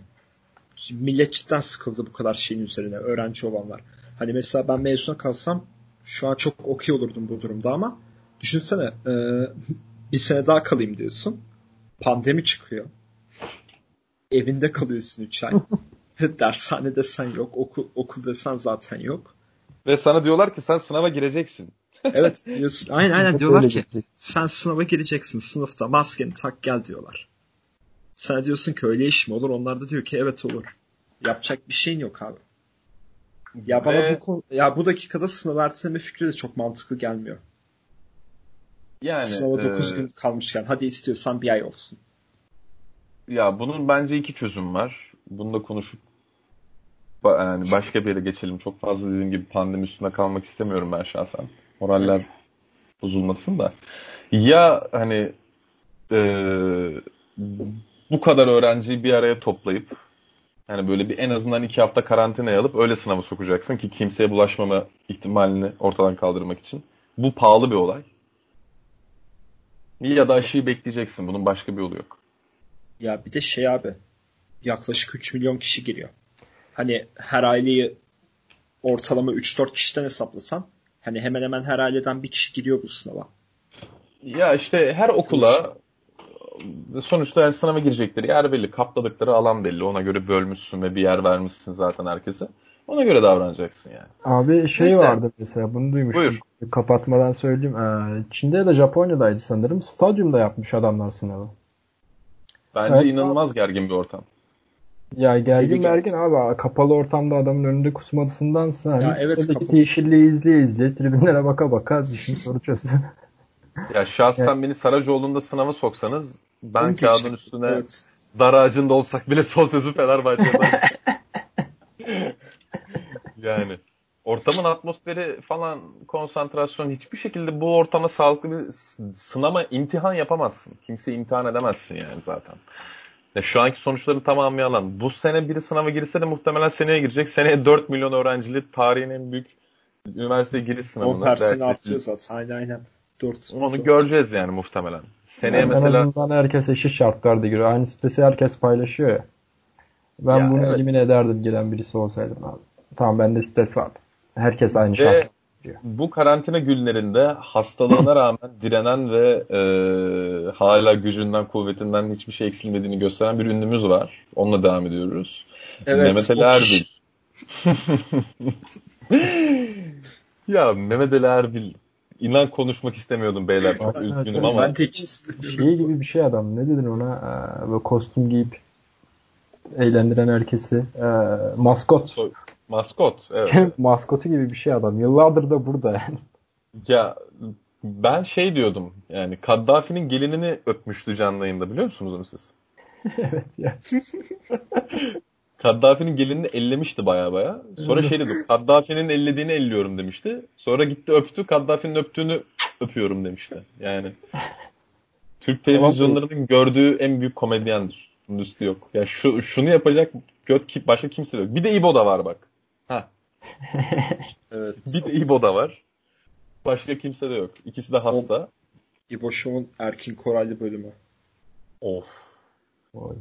millet cidden sıkıldı bu kadar şeyin üzerine öğrenci olanlar. Hani mesela ben mezuna kalsam şu an çok okey olurdum bu durumda ama düşünsene e, bir sene daha kalayım diyorsun. Pandemi çıkıyor. Evinde kalıyorsun 3 ay. Dershane desen yok. Okul, okul desen zaten yok. Ve sana diyorlar ki sen sınava gireceksin. Evet diyorsun. Aynen aynen diyorlar ki sen sınava gireceksin sınıfta maskeni tak gel diyorlar. Sen diyorsun ki öyle iş mi olur? Onlar da diyor ki evet olur. Yapacak bir şeyin yok abi. Ya bana Ve- bu konu- ya bu dakikada sınav erteleme fikri de çok mantıklı gelmiyor. Yani Sınava 9 e, gün kalmışken hadi istiyorsan bir ay olsun. Ya bunun bence iki çözüm var. Bunu da konuşup yani başka bir yere geçelim. Çok fazla dediğim gibi pandemi üstünde kalmak istemiyorum ben şahsen. Moraller bozulmasın da. Ya hani e, bu kadar öğrenciyi bir araya toplayıp yani böyle bir en azından iki hafta karantinaya alıp öyle sınava sokacaksın ki kimseye bulaşmama ihtimalini ortadan kaldırmak için. Bu pahalı bir olay. Ya da aşıyı bekleyeceksin. Bunun başka bir yolu yok. Ya bir de şey abi yaklaşık 3 milyon kişi giriyor. Hani her aileyi ortalama 3-4 kişiden hesaplasan hani hemen hemen her aileden bir kişi giriyor bu sınava. Ya işte her okula sonuçta yani sınava girecekleri yer belli, kapladıkları alan belli. Ona göre bölmüşsün ve bir yer vermişsin zaten herkese. Ona göre davranacaksın yani. Abi şey Neyse. vardı mesela bunu duymuştum. Buyur. Kapatmadan söyleyeyim. Ee, Çin'de ya da Japonya'daydı sanırım. Stadyumda yapmış adamlar sınavı. Bence Evet. inanılmaz gergin bir ortam. Ya gergin mergin abi kapalı ortamda adamın önünde kusmadısındansa hani Ya evet, sitedeki kapalı. yeşilliği izleye izleye tribünlere baka baka düşün soru çöz. Ya şahsen beni Saracoğlu'nda sınava soksanız ben Onu kağıdın diyecektim. üstüne Evet. dar ağacında olsak bile son sözü Fenerbahçe'den. yani ortamın atmosferi falan konsantrasyon hiçbir şekilde bu ortama sağlıklı bir sınama imtihan yapamazsın. Kimseyi imtihan edemezsin yani zaten. Ya şu anki sonuçları tamamı yalan. Bu sene biri sınava girse de muhtemelen seneye girecek. Seneye 4 milyon öğrencili tarihin en büyük üniversite giriş 10 sınavına. personel dersi- artıyor zaten. Aynen aynen. 4. Onu göreceğiz yani muhtemelen. Seneye en mesela azından herkes eşit şartlarda giriyor. Aynı stresi herkes paylaşıyor ya. Ben Ya bunu evet. elimine ederdim giren birisi olsaydım abi. Tamam bende stres var. Herkes aynı Ve şart. bu karantina günlerinde hastalığına rağmen direnen ve e, hala gücünden, kuvvetinden hiçbir şey eksilmediğini gösteren bir ünlümüz var. Onunla devam ediyoruz. Evet, Mehmet Ali Erbil. ya Mehmet Ali Erbil inan konuşmak istemiyordum beyler. Çok üzgünüm ama Ben de hiç istemiyorum. Şey gibi bir şey adam. Ne dedin ona? Ee, böyle kostüm giyip eğlendiren herkesi. Ee, maskot. Maskot. Evet. Maskotu gibi bir şey adam. Yıllardır da burada yani. ya ben şey diyordum yani Kaddafi'nin gelinini öpmüştü canlı yayında biliyor musunuz onu siz? evet ya. Kaddafi'nin gelinini ellemişti baya baya. Sonra şey dedi. Kaddafi'nin ellediğini elliyorum demişti. Sonra gitti öptü. Kaddafi'nin öptüğünü öpüyorum demişti. Yani Türk televizyonlarının gördüğü en büyük komedyendir. Bunun üstü yok. Ya şu şunu yapacak göt ki başka kimse yok. Bir de İbo da var bak. Evet. Bir de İbo da var. Başka kimse de yok. İkisi de hasta. İbo Show'un Erkin Koraylı bölümü. Of.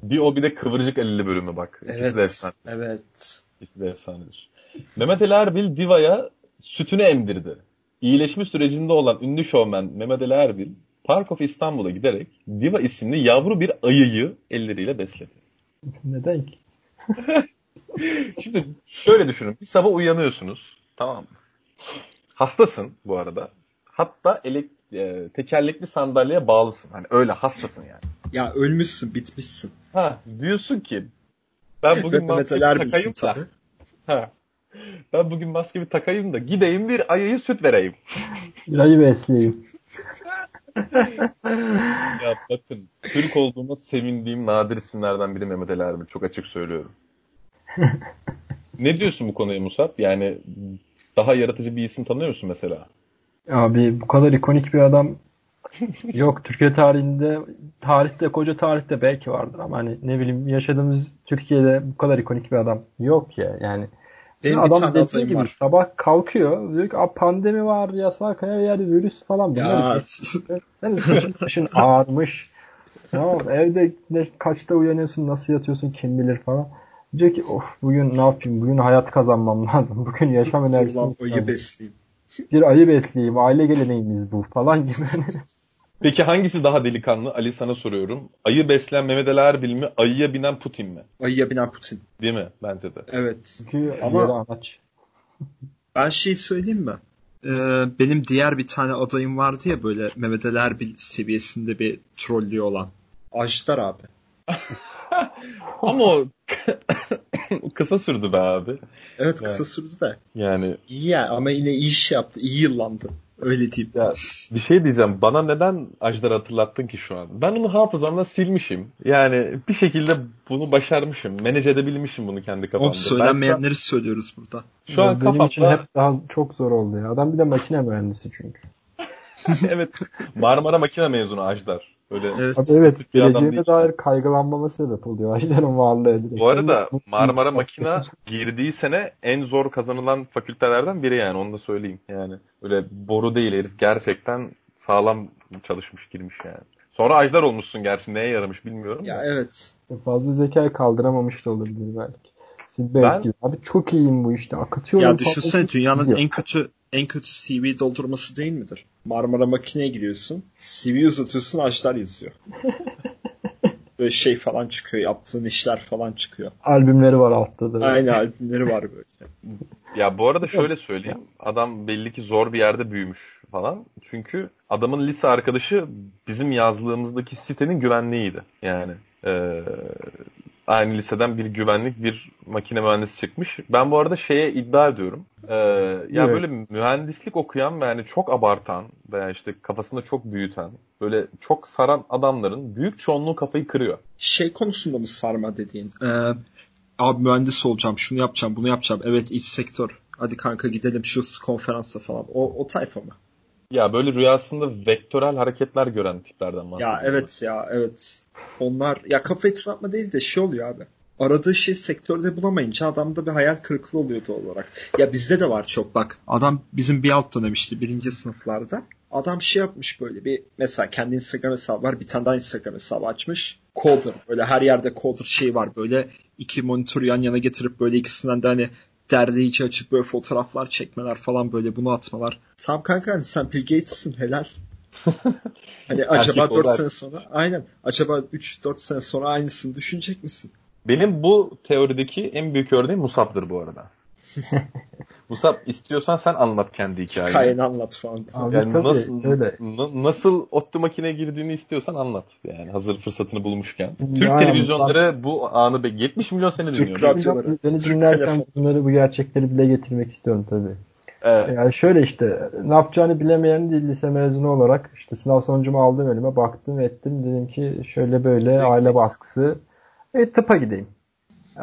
Bir o bir de Kıvırcık Ali'li bölümü bak. İkisi de Evet. efsane. Evet. İkisi de efsanedir. Mehmet Ali Erbil Diva'ya sütünü emdirdi. İyileşme sürecinde olan ünlü şovmen Mehmet Ali Erbil, Park of İstanbul'a giderek Diva isimli yavru bir ayıyı elleriyle besledi. Neden ki? Şimdi şöyle düşünün. Bir sabah uyanıyorsunuz. Tamam mı? Hastasın bu arada. Hatta elek, e, tekerlekli sandalyeye bağlısın. Hani öyle hastasın yani. Ya ölmüşsün, bitmişsin. Ha, diyorsun ki ben bugün maskemi takayım da. tabii. Ha. Ben bugün maskemi takayım da gideyim bir ayıyı süt vereyim. Bir ayı besleyeyim. Ya bakın Türk olduğuma sevindiğim nadir isimlerden biri Mehmet Ali Erbil. Çok açık söylüyorum. ne diyorsun bu konuya Musab? Yani daha yaratıcı bir isim tanıyor musun mesela? Abi bu kadar ikonik bir adam yok. Türkiye tarihinde tarihte koca tarihte belki vardır ama hani ne bileyim yaşadığımız Türkiye'de bu kadar ikonik bir adam yok ya. Yani Benim bir adam tane dediği adayım gibi var. sabah kalkıyor diyor ki "Aa, pandemi var yasak her yerde virüs falan. Ya yani başın ağarmış. Tamam evde ne, kaçta uyanıyorsun nasıl yatıyorsun kim bilir falan diyor ki of bugün ne yapayım bugün hayat kazanmam lazım bugün yaşam enerjisi Ulan ayı besleyeyim. bir ayı besleyeyim aile geleneğimiz bu falan gibi Peki hangisi daha delikanlı? Ali sana soruyorum. Ayı besleyen Mehmet Ali Erbil mi? Ayıya binen Putin mi? Ayıya binen Putin. Değil mi? Bence de. Evet. Çünkü Ama- anaç. Ben şey söyleyeyim mi? Ee, benim diğer bir tane adayım vardı ya böyle Mehmet Ali Erbil seviyesinde bir trollüyor olan. Ajdar abi. Ama o kısa sürdü be abi. Evet kısa Evet. sürdü de. Yani İyi ya ama yine iyi iş yaptı. İyi yıllandı. Öyle diyeyim. Ya bir şey diyeceğim. Bana neden Ajdar'ı hatırlattın ki şu an? Ben onu hafızamda silmişim. Yani bir şekilde bunu başarmışım. Manage edebilmişim bunu kendi kafamda. Ben söylenmeyenleri söylüyoruz burada. şu an Benim için hep daha çok zor oldu ya. Adam bir de makine mühendisi çünkü. evet Marmara makine mezunu Ajdar. Öyle Evet. Abi evet bir adam geleceğine değil. dair kaygılanmama sebep oluyor. Ajdar'ın varlığı direkt. Bu arada Marmara Makina girdiği sene en zor kazanılan fakültelerden biri yani onu da söyleyeyim. Yani öyle boru değil herif gerçekten sağlam çalışmış girmiş yani. Sonra Ajdar olmuşsun gerçi neye yaramış bilmiyorum. Ya da. evet. Fazla zekayı kaldıramamış da olabilir belki. Silbert Ben- gibi. Abi çok iyiyim bu işte. Akatıyorum. Ya düşünsene dünyanın en kötü en kötü CV doldurması değil midir? Marmara makineye giriyorsun. CV uzatıyorsun Ajdar yazıyor. Böyle şey falan çıkıyor. Yaptığın işler falan çıkıyor. Albümleri var altta da. Aynı albümleri var böyle. Ya bu arada şöyle söyleyeyim. Adam belli ki zor bir yerde büyümüş falan. Çünkü adamın lise arkadaşı bizim yazlığımızdaki sitenin güvenliğiydi. Yani eee, aynı liseden bir güvenlik bir makine mühendisi çıkmış. Ben bu arada şeye iddia ediyorum. Eee, ya Evet. böyle mühendislik okuyan ve yani çok abartan veya işte kafasında çok büyüten böyle çok saran adamların büyük çoğunluğu kafayı kırıyor. Şey konusunda mı sarma dediğin? Ee, abi mühendis olacağım, şunu yapacağım, bunu yapacağım. Evet iç sektör. Hadi kanka gidelim şu konferansa falan. O, o tayfa mı? Ya böyle rüyasında vektörel hareketler gören tiplerden bahsediyorum. Ya evet ya evet. Onlar ya kafa etrafma değil de şey oluyor abi. aradığı şey sektörde bulamayınca adamda bir hayal kırıklığı oluyor doğal olarak. Ya bizde de var çok bak. Adam bizim bir alt dönemişti birinci sınıflarda. Adam şey yapmış böyle bir mesela kendi Instagram hesabı var bir tane daha Instagram hesabı açmış. Coder böyle her yerde Coder şey var böyle iki monitörü yan yana getirip böyle ikisinden de hani derleyici açıp böyle fotoğraflar çekmeler falan böyle bunu atmalar. Tamam kanka hani sen Bill Gates'sin helal. Hani acaba 4 sene sonra aynen acaba 3-4 sene sonra aynısını düşünecek misin? Benim bu teorideki en büyük örneğim Musab'dır bu arada. Musab istiyorsan sen anlat kendi hikayeni. Hikayeni anlat falan. Abi, yani tabii, nasıl öyle. Na, nasıl ODTÜ makine girdiğini istiyorsan anlat. Yani hazır fırsatını bulmuşken. Türk yani, televizyonları ben... bu anı 70 milyon sene dinliyor. Beni dinlerken bunları bu gerçekleri bile getirmek istiyorum tabii. Evet. Yani şöyle işte ne yapacağını bilemeyen değil lise mezunu olarak işte sınav sonucumu aldım elime baktım ettim dedim ki şöyle böyle Sürekli. aile baskısı e, tıpa gideyim.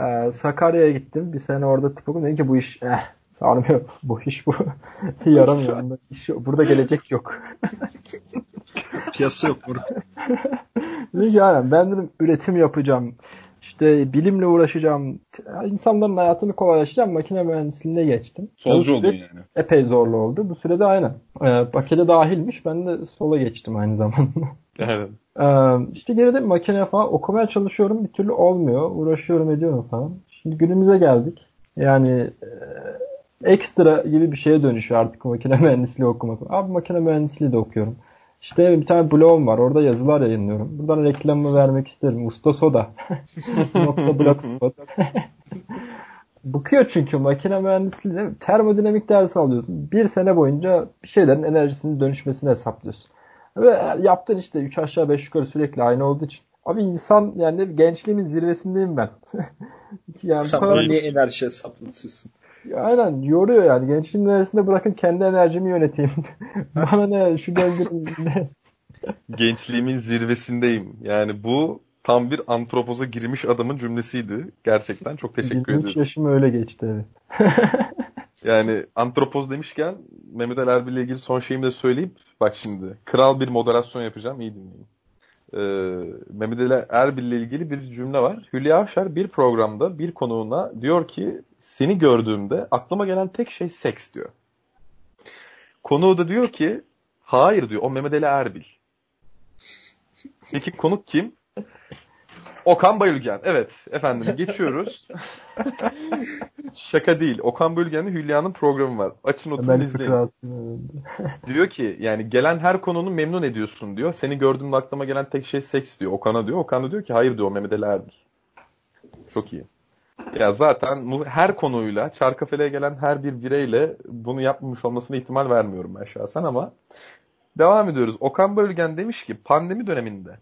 Ee, Sakarya'ya gittim. Bir sene orada tıp okudum. Dedim ki bu iş eh, sarmıyor. Bu iş bu. Yaramıyor. Bunda iş yok. Burada gelecek yok. Piyasa yok burada. dedim ki aynen ben dedim üretim yapacağım. İşte bilimle uğraşacağım. İnsanların hayatını kolaylaştıracağım. Makine mühendisliğine geçtim. Solcu oldun yani. Epey zorlu oldu. Bu sürede aynen. Ee, pakete dahilmiş. Ben de sola geçtim aynı zamanda. Evet. Ee, işte geride makine falan okumaya çalışıyorum. Bir türlü olmuyor. Uğraşıyorum ediyorum falan. Şimdi günümüze geldik. Yani e, ekstra gibi bir şeye dönüşüyor artık makine mühendisliği okumak. Abi makine mühendisliği de okuyorum. İşte bir tane blogum var. Orada yazılar yayınlıyorum. Buradan reklamımı vermek isterim. Usta Soda. Blogspot. Bıkıyor çünkü makine mühendisliği termodinamik dersi alıyorsun. Bir sene boyunca bir şeylerin enerjisinin dönüşmesini hesaplıyorsun. Ve yaptın işte 3 aşağı 5 yukarı sürekli aynı olduğu için. Abi insan yani gençliğimin zirvesindeyim ben. yani Sen bana niye enerji hesaplatıyorsun? Aynen yoruyor yani. Gençliğin neresinde bırakın kendi enerjimi yöneteyim. bana ne şu ne? Gençliğimin zirvesindeyim. Yani bu tam bir antropoza girmiş adamın cümlesiydi. Gerçekten çok teşekkür ederim. 23 yaşım öyle geçti evet. yani antropoz demişken Mehmet Ali Erbil ile ilgili son şeyimi de söyleyip bak şimdi kral bir moderasyon yapacağım iyi dinleyin. Ee, Mehmet Ali Erbil ile ilgili bir cümle var. Hülya Avşar bir programda bir konuğuna diyor ki seni gördüğümde aklıma gelen tek şey seks diyor. Konuğu da diyor ki hayır diyor o Mehmet Ali Erbil. Peki konuk kim? Okan Bayülgen. Evet efendim geçiyoruz. Şaka değil. Okan Bayülgen'le Hülya'nın programı var. Açın oturun izleyin. diyor ki yani gelen her konunu memnun ediyorsun diyor. Seni gördüğümde aklıma gelen tek şey seks diyor. Okan'a diyor. Okan da diyor ki hayır diyor Mehmet Ali Erbil. Çok iyi. Ya zaten her konuyla Çarkafele'ye gelen her bir bireyle bunu yapmamış olmasına ihtimal vermiyorum ben şahsen ama devam ediyoruz. Okan Bölgen demiş ki pandemi döneminde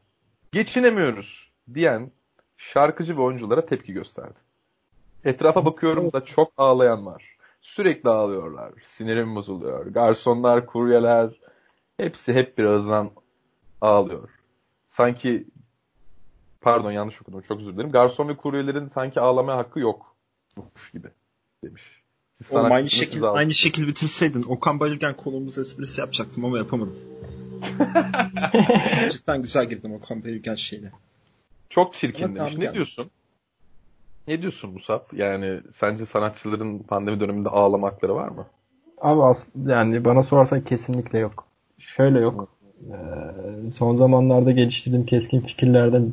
geçinemiyoruz diyen şarkıcı ve oyunculara tepki gösterdi. Etrafa bakıyorum da çok ağlayan var. Sürekli ağlıyorlar. Sinirim bozuluyor. Garsonlar, kuryeler hepsi hep birazdan ağlıyor. Sanki pardon yanlış okudum çok özür dilerim. Garson ve kuryelerin sanki ağlamaya hakkı yokmuş gibi demiş. Siz Oğlum aynı şekil aynı şekil bitirseydin Okan Bayülgen konumuz esprisi yapacaktım ama yapamadım. Cidden güzel girdim Okan Bayülgen şeyine. Çok çirkin demiş. Ne diyorsun? Ne diyorsun Musab? Yani sence sanatçıların pandemi döneminde ağlamakları var mı? Abi aslında yani bana sorarsan kesinlikle yok. Şöyle yok. Ee, son zamanlarda geliştirdiğim keskin fikirlerden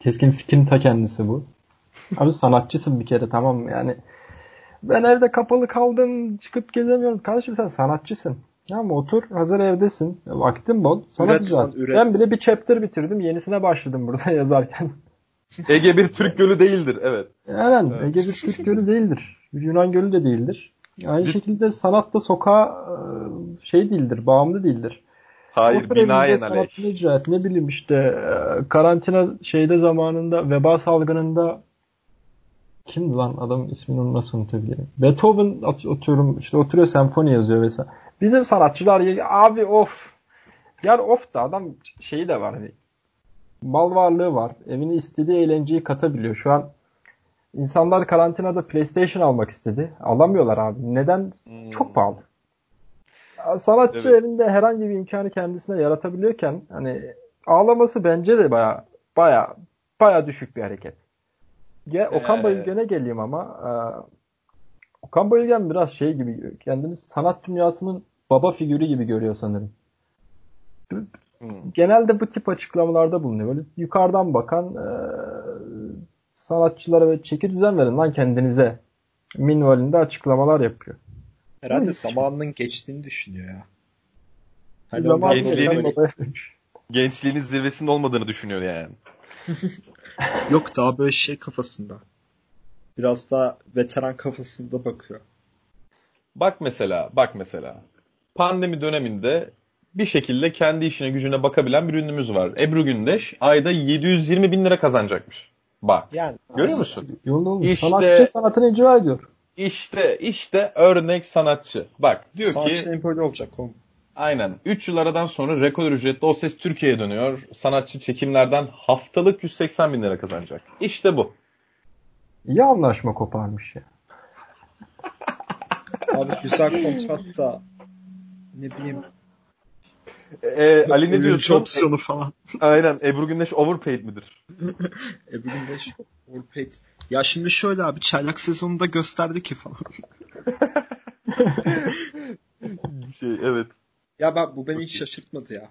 keskin fikrin ta kendisi bu. Abi sanatçısın bir kere tamam mı? Yani ben evde kapalı kaldım çıkıp gezemiyorum. Kardeşim sen sanatçısın. Tamam otur hazır evdesin. Vaktin bol. Sana üret, güzel. Üret. Ben bile bir chapter bitirdim. Yenisine başladım burada yazarken. Ege bir Türk gölü değildir. Evet. Aynen. Evet. Ege bir Türk gölü değildir. Bir Yunan gölü de değildir. Aynı bir... şekilde sanat da sokağa e, şey değildir. Bağımlı değildir. Hayır binaen sanatını icra et. Ne bileyim işte e, karantina şeyde zamanında veba salgınında kimdi lan adam ismini nasıl unutabilirim? Beethoven atıyorum işte oturuyor senfoni yazıyor vesaire. Bizim sanatçılar abi of. Yani of da adam şeyi de var hani mal varlığı var. Evine istediği eğlenceyi katabiliyor. Şu an insanlar karantinada PlayStation almak istedi. Alamıyorlar abi. Neden? Hmm. Çok pahalı. Sanatçı evet. elinde herhangi bir imkanı kendisine yaratabiliyorken hani ağlaması bence de baya baya baya düşük bir hareket. Ge Okan Bayülgen'e geleyim ama e, Okan Bayülgen biraz şey gibi kendini sanat dünyasının baba figürü gibi görüyor sanırım. Hmm. Genelde bu tip açıklamalarda bulunuyor. Böyle yukarıdan bakan e, sanatçılara ve çeki düzen verin lan kendinize minvalinde açıklamalar yapıyor. Herhalde Hiç. zamanının geçtiğini düşünüyor ya. Hani gençliğinin, gençliğinin zirvesinde olmadığını düşünüyor yani. Yok daha böyle şey kafasında. Biraz daha veteran kafasında bakıyor. Bak mesela, bak mesela. Pandemi döneminde bir şekilde kendi işine gücüne bakabilen bir ünlümüz var. Ebru Gündeş ayda 720 bin lira kazanacakmış. Bak. Yani, görüyor musun? Yolun işte, sanatçı sanatını icra ediyor. İşte işte örnek sanatçı. Bak diyor sanatçı ki. Sanatçı böyle olacak oğlum. Aynen. 3 yıl aradan sonra rekor ücretli o ses Türkiye'ye dönüyor. Sanatçı çekimlerden haftalık 180 bin lira kazanacak. İşte bu. İyi anlaşma koparmış ya. Abi güzel kontrat da ne bileyim ee, Ali ne diyorsun? opsiyonu falan. Aynen. Ebru Gündeş overpaid midir? Ebru Gündeş overpaid. Ya şimdi şöyle abi çaylak sezonunda gösterdi ki falan. şey evet. Ya ben bu beni hiç şaşırtmadı ya.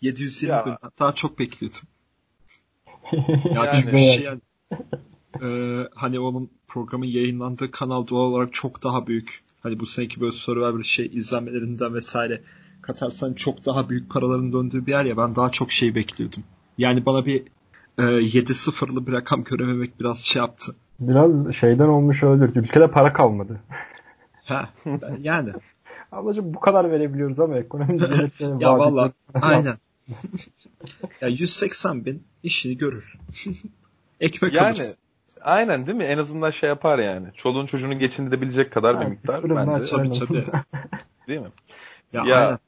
720 ya. Daha çok bekliyordum. ya yani, çünkü şey yani, e, hani onun programın yayınlandığı kanal doğal olarak çok daha büyük. Hani bu seneki böyle Survivor şey izlenmelerinden vesaire katarsan çok daha büyük paraların döndüğü bir yer ya ben daha çok şey bekliyordum. Yani bana bir e, 7-0'lı bir rakam görememek biraz şey yaptı. Biraz şeyden olmuş olabilir. Ülkede para kalmadı. ha yani. Ablacığım bu kadar verebiliyoruz ama ekonomi gelirse Ya valla aynen. ya 180 bin işini görür. Ekmek yani, alırsın. Aynen değil mi? En azından şey yapar yani. Çoluğun çocuğunu geçindirebilecek kadar yani, bir miktar bence. Tabii tabii. değil mi? Ya, ya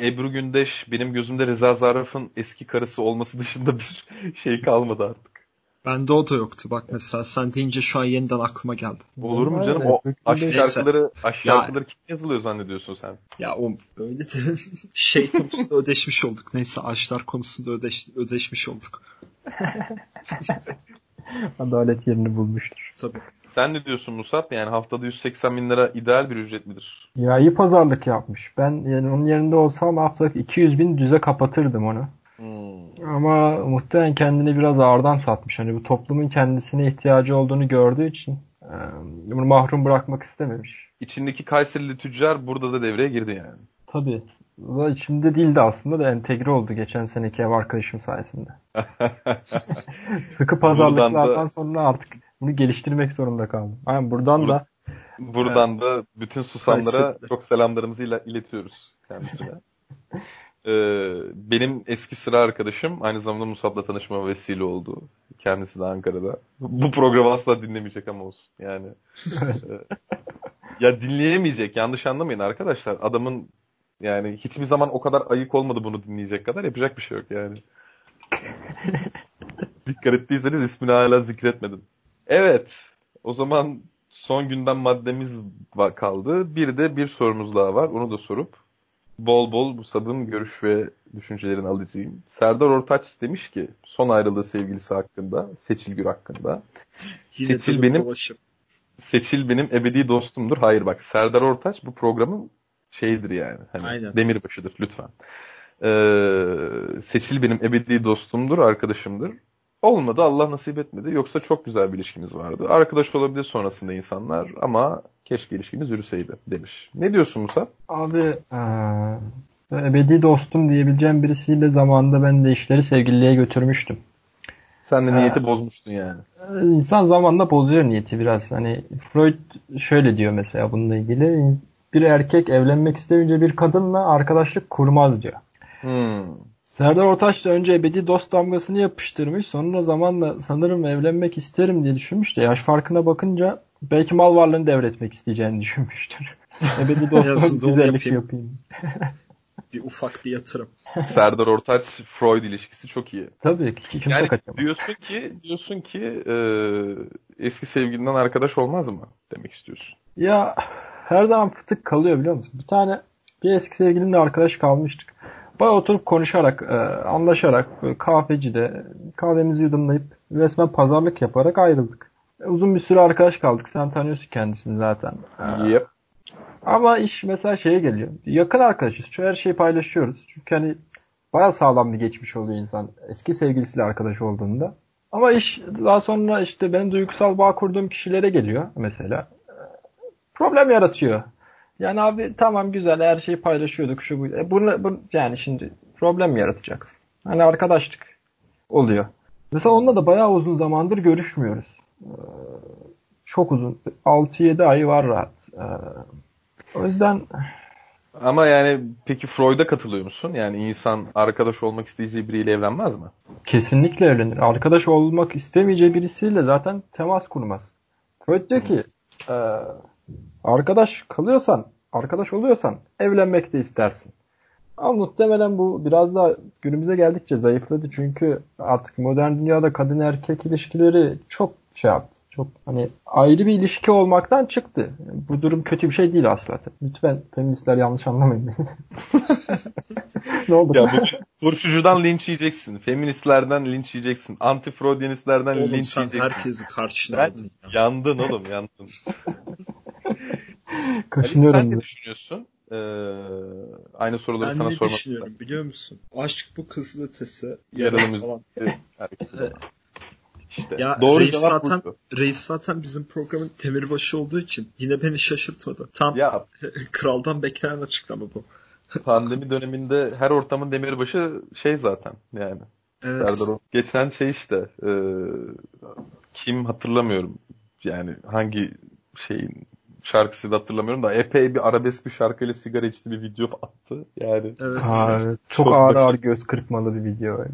Ebru Gündeş benim gözümde Reza Zarraf'ın eski karısı olması dışında bir şey kalmadı artık. Bende o da yoktu. Bak mesela sen deyince şu an yeniden aklıma geldi. Olur mu canım? O aşk şarkıları, aşk şarkıları kim yazılıyor zannediyorsun sen? Ya o öyle de şey konusunda ödeşmiş olduk. Neyse aşklar konusunda ödeş, ödeşmiş olduk. Adalet yerini bulmuştur. Tabii. Sen ne diyorsun Musab? Yani haftada 180 bin lira ideal bir ücret midir? Ya iyi pazarlık yapmış. Ben yani onun yerinde olsam haftalık 200 bin düze kapatırdım onu. Hmm. Ama muhtemelen kendini biraz ağırdan satmış. Hani bu toplumun kendisine ihtiyacı olduğunu gördüğü için bunu mahrum bırakmak istememiş. İçindeki Kayserili tüccar burada da devreye girdi yani. Tabii. Da içinde değildi aslında da entegre oldu geçen seneki ev arkadaşım sayesinde. Sıkı pazarlıklardan da... sonra artık bunu geliştirmek zorunda kaldım. Yani buradan Bur- da buradan evet. da bütün susamlara çok selamlarımızı iletiyoruz kendisine. ee, benim eski sıra arkadaşım aynı zamanda Musab'la tanışma vesile oldu. Kendisi de Ankara'da. Bu programı asla dinlemeyecek ama olsun. Yani e, ya dinleyemeyecek. Yanlış anlamayın arkadaşlar. Adamın yani hiçbir zaman o kadar ayık olmadı bunu dinleyecek kadar yapacak bir şey yok yani. Dikkat ettiyseniz ismini hala zikretmedim. Evet. O zaman son günden maddemiz kaldı. Bir de bir sorumuz daha var. Onu da sorup bol bol bu sabın görüş ve düşüncelerini alacağım. Serdar Ortaç demiş ki son ayrıldığı sevgilisi hakkında, Seçil Gür hakkında. Yine Seçil benim dolaşım. Seçil benim ebedi dostumdur. Hayır bak Serdar Ortaç bu programın şeydir yani. Hani Aynen. demirbaşıdır lütfen. Ee, Seçil benim ebedi dostumdur, arkadaşımdır. Olmadı Allah nasip etmedi. Yoksa çok güzel bir ilişkimiz vardı. Arkadaş olabilir sonrasında insanlar ama keşke ilişkimiz yürüseydi demiş. Ne diyorsun Musa? Abi ee, ebedi dostum diyebileceğim birisiyle zamanında ben de işleri sevgililiğe götürmüştüm. Sen de niyeti ee, bozmuştun yani. İnsan zamanla bozuyor niyeti biraz. Hani Freud şöyle diyor mesela bununla ilgili. Bir erkek evlenmek istemeyince bir kadınla arkadaşlık kurmaz diyor. Hmm. Serdar Ortaç da önce ebedi dost damgasını yapıştırmış. Sonra zamanla sanırım evlenmek isterim diye düşünmüş de yaş farkına bakınca belki mal varlığını devretmek isteyeceğini düşünmüştür. ebedi dostum güzellik yapayım. yapayım. bir ufak bir yatırım. Serdar Ortaç Freud ilişkisi çok iyi. Tabii kimse yani kaçamaz. diyorsun ki diyorsun ki e, eski sevgilinden arkadaş olmaz mı demek istiyorsun? Ya her zaman fıtık kalıyor biliyor musun? Bir tane bir eski sevgilimle arkadaş kalmıştık. Baya oturup konuşarak, e, anlaşarak, böyle kahvecide kahvemizi yudumlayıp resmen pazarlık yaparak ayrıldık. E, uzun bir süre arkadaş kaldık. Sen tanıyorsun kendisini zaten. E, Yep. Ama iş mesela şeye geliyor. Yakın arkadaşız. Şu her şeyi paylaşıyoruz. Çünkü hani baya sağlam bir geçmiş oluyor insan. Eski sevgilisiyle arkadaş olduğunda. Ama iş daha sonra işte benim duygusal bağ kurduğum kişilere geliyor mesela. Problem yaratıyor. Yani abi tamam güzel her şeyi paylaşıyorduk şu bu. E bunu, bu yani şimdi problem yaratacaksın. Hani arkadaşlık oluyor. Mesela onunla da bayağı uzun zamandır görüşmüyoruz. Ee, çok uzun. 6-7 ay var rahat. Ee, o yüzden Ama yani peki Freud'a katılıyor musun? Yani insan arkadaş olmak isteyeceği biriyle evlenmez mi? kesinlikle evlenir. Arkadaş olmak istemeyeceği birisiyle zaten temas kurmaz. Freud diyor ki e, arkadaş kalıyorsan, arkadaş oluyorsan evlenmek de istersin. Ama muhtemelen bu biraz daha günümüze geldikçe zayıfladı. Çünkü artık modern dünyada kadın erkek ilişkileri çok şey yaptı. Çok hani ayrı bir ilişki olmaktan çıktı. Bu durum kötü bir şey değil aslında. Lütfen feministler yanlış anlamayın beni. ne oldu? Ya bu turşucudan linç yiyeceksin. Feministlerden linç yiyeceksin. Anti-Freudyenistlerden Oğlum linç sen yiyeceksin. herkesi karşına Sen aldın. yandın oğlum yandın. Ali Kaşınıyorum. sen ne da. düşünüyorsun? Ee, aynı soruları Ben sana ne sormak düşünüyorum biliyor musun? Aşk bu kızıl ötesi. Falan. hareketi. İşte Ya doğru reis cevap zaten, buydu. reis zaten bizim programın demirbaşı olduğu için yine beni şaşırtmadı. Tam Ya kraldan beklenen açıklama bu. pandemi döneminde her ortamın demirbaşı şey zaten yani. Evet. Serdar. Geçen şey işte e, kim hatırlamıyorum yani hangi şeyin şarkısı da hatırlamıyorum da epey bir arabesk bir şarkıyla sigara içti bir video attı. Yani Evet. Aa, evet. Çok, Çok ağır ağır göz kırpmalı bir video öyle.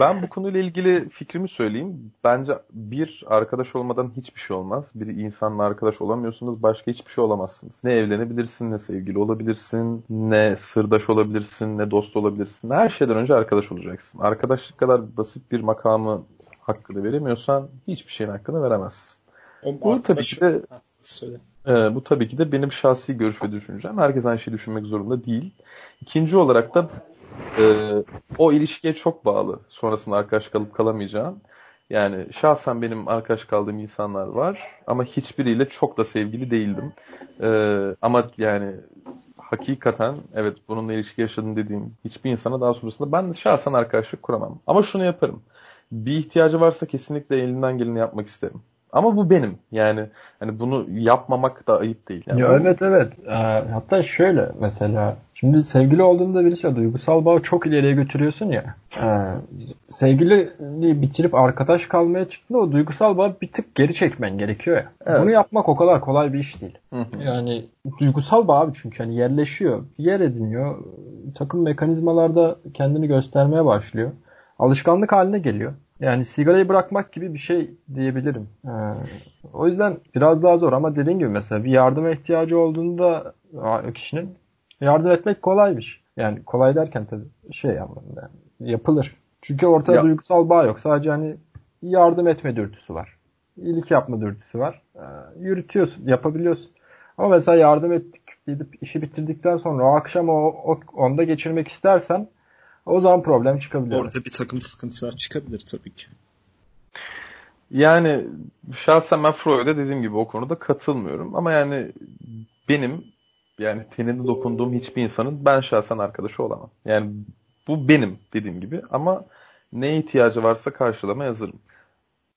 ben bu konuyla ilgili fikrimi söyleyeyim. Bence bir arkadaş olmadan hiçbir şey olmaz. Bir insanla arkadaş olamıyorsunuz başka hiçbir şey olamazsınız. Ne evlenebilirsin ne sevgili olabilirsin ne sırdaş olabilirsin ne dost olabilirsin. Her şeyden önce arkadaş olacaksın. Arkadaşlık kadar basit bir makamı hakkını veremiyorsan hiçbir şeyin hakkını veremezsin. Bu tabii ki de Söyle. Ee, bu tabii ki de benim şahsi görüş ve düşüncem. Herkes aynı şeyi düşünmek zorunda değil. İkinci olarak da e, o ilişkiye çok bağlı. Sonrasında arkadaş kalıp kalamayacağın. Yani şahsen benim arkadaş kaldığım insanlar var ama hiçbiriyle çok da sevgili değildim. Ee, ama yani hakikaten evet bununla ilişki yaşadım dediğim hiçbir insana daha sonrasında ben şahsen arkadaşlık kuramam. Ama şunu yaparım. Bir ihtiyacı varsa kesinlikle elinden geleni yapmak isterim. Ama bu benim. Yani hani bunu yapmamak da ayıp değil. Yani Ya evet evet. Ee, hatta şöyle mesela şimdi sevgili olduğunda birisiyle duygusal bağı çok ileriye götürüyorsun ya. Ee, sevgili bitirip arkadaş kalmaya çıktığında o duygusal bağı bir tık geri çekmen gerekiyor ya. Evet. Bunu yapmak o kadar kolay bir iş değil. Hı hı. Yani duygusal bağ abi çünkü hani yerleşiyor, yer ediniyor. Takım mekanizmalarda kendini göstermeye başlıyor. Alışkanlık haline geliyor. Yani sigarayı bırakmak gibi bir şey diyebilirim. Ee, o yüzden biraz daha zor ama dediğin gibi mesela bir yardıma ihtiyacı olduğunda kişinin yardım etmek kolaymış. Yani kolay derken tabii şey anlamında yani yapılır. Çünkü ortada Ya- duygusal bağ yok. Sadece hani yardım etme dürtüsü var. İyilik yapma dürtüsü var. Ee, yürütüyorsun, yapabiliyorsun. Ama mesela yardım ettik, gidip işi bitirdikten sonra o akşam o, o onda geçirmek istersen o zaman problem çıkabiliyor. Orada bir takım sıkıntılar çıkabilir tabii ki. Yani şahsen ben Freud'a dediğim gibi o konuda katılmıyorum. Ama yani benim yani tenine dokunduğum hiçbir insanın ben şahsen arkadaşı olamam. Yani bu benim dediğim gibi ama ne ihtiyacı varsa karşılama hazırım.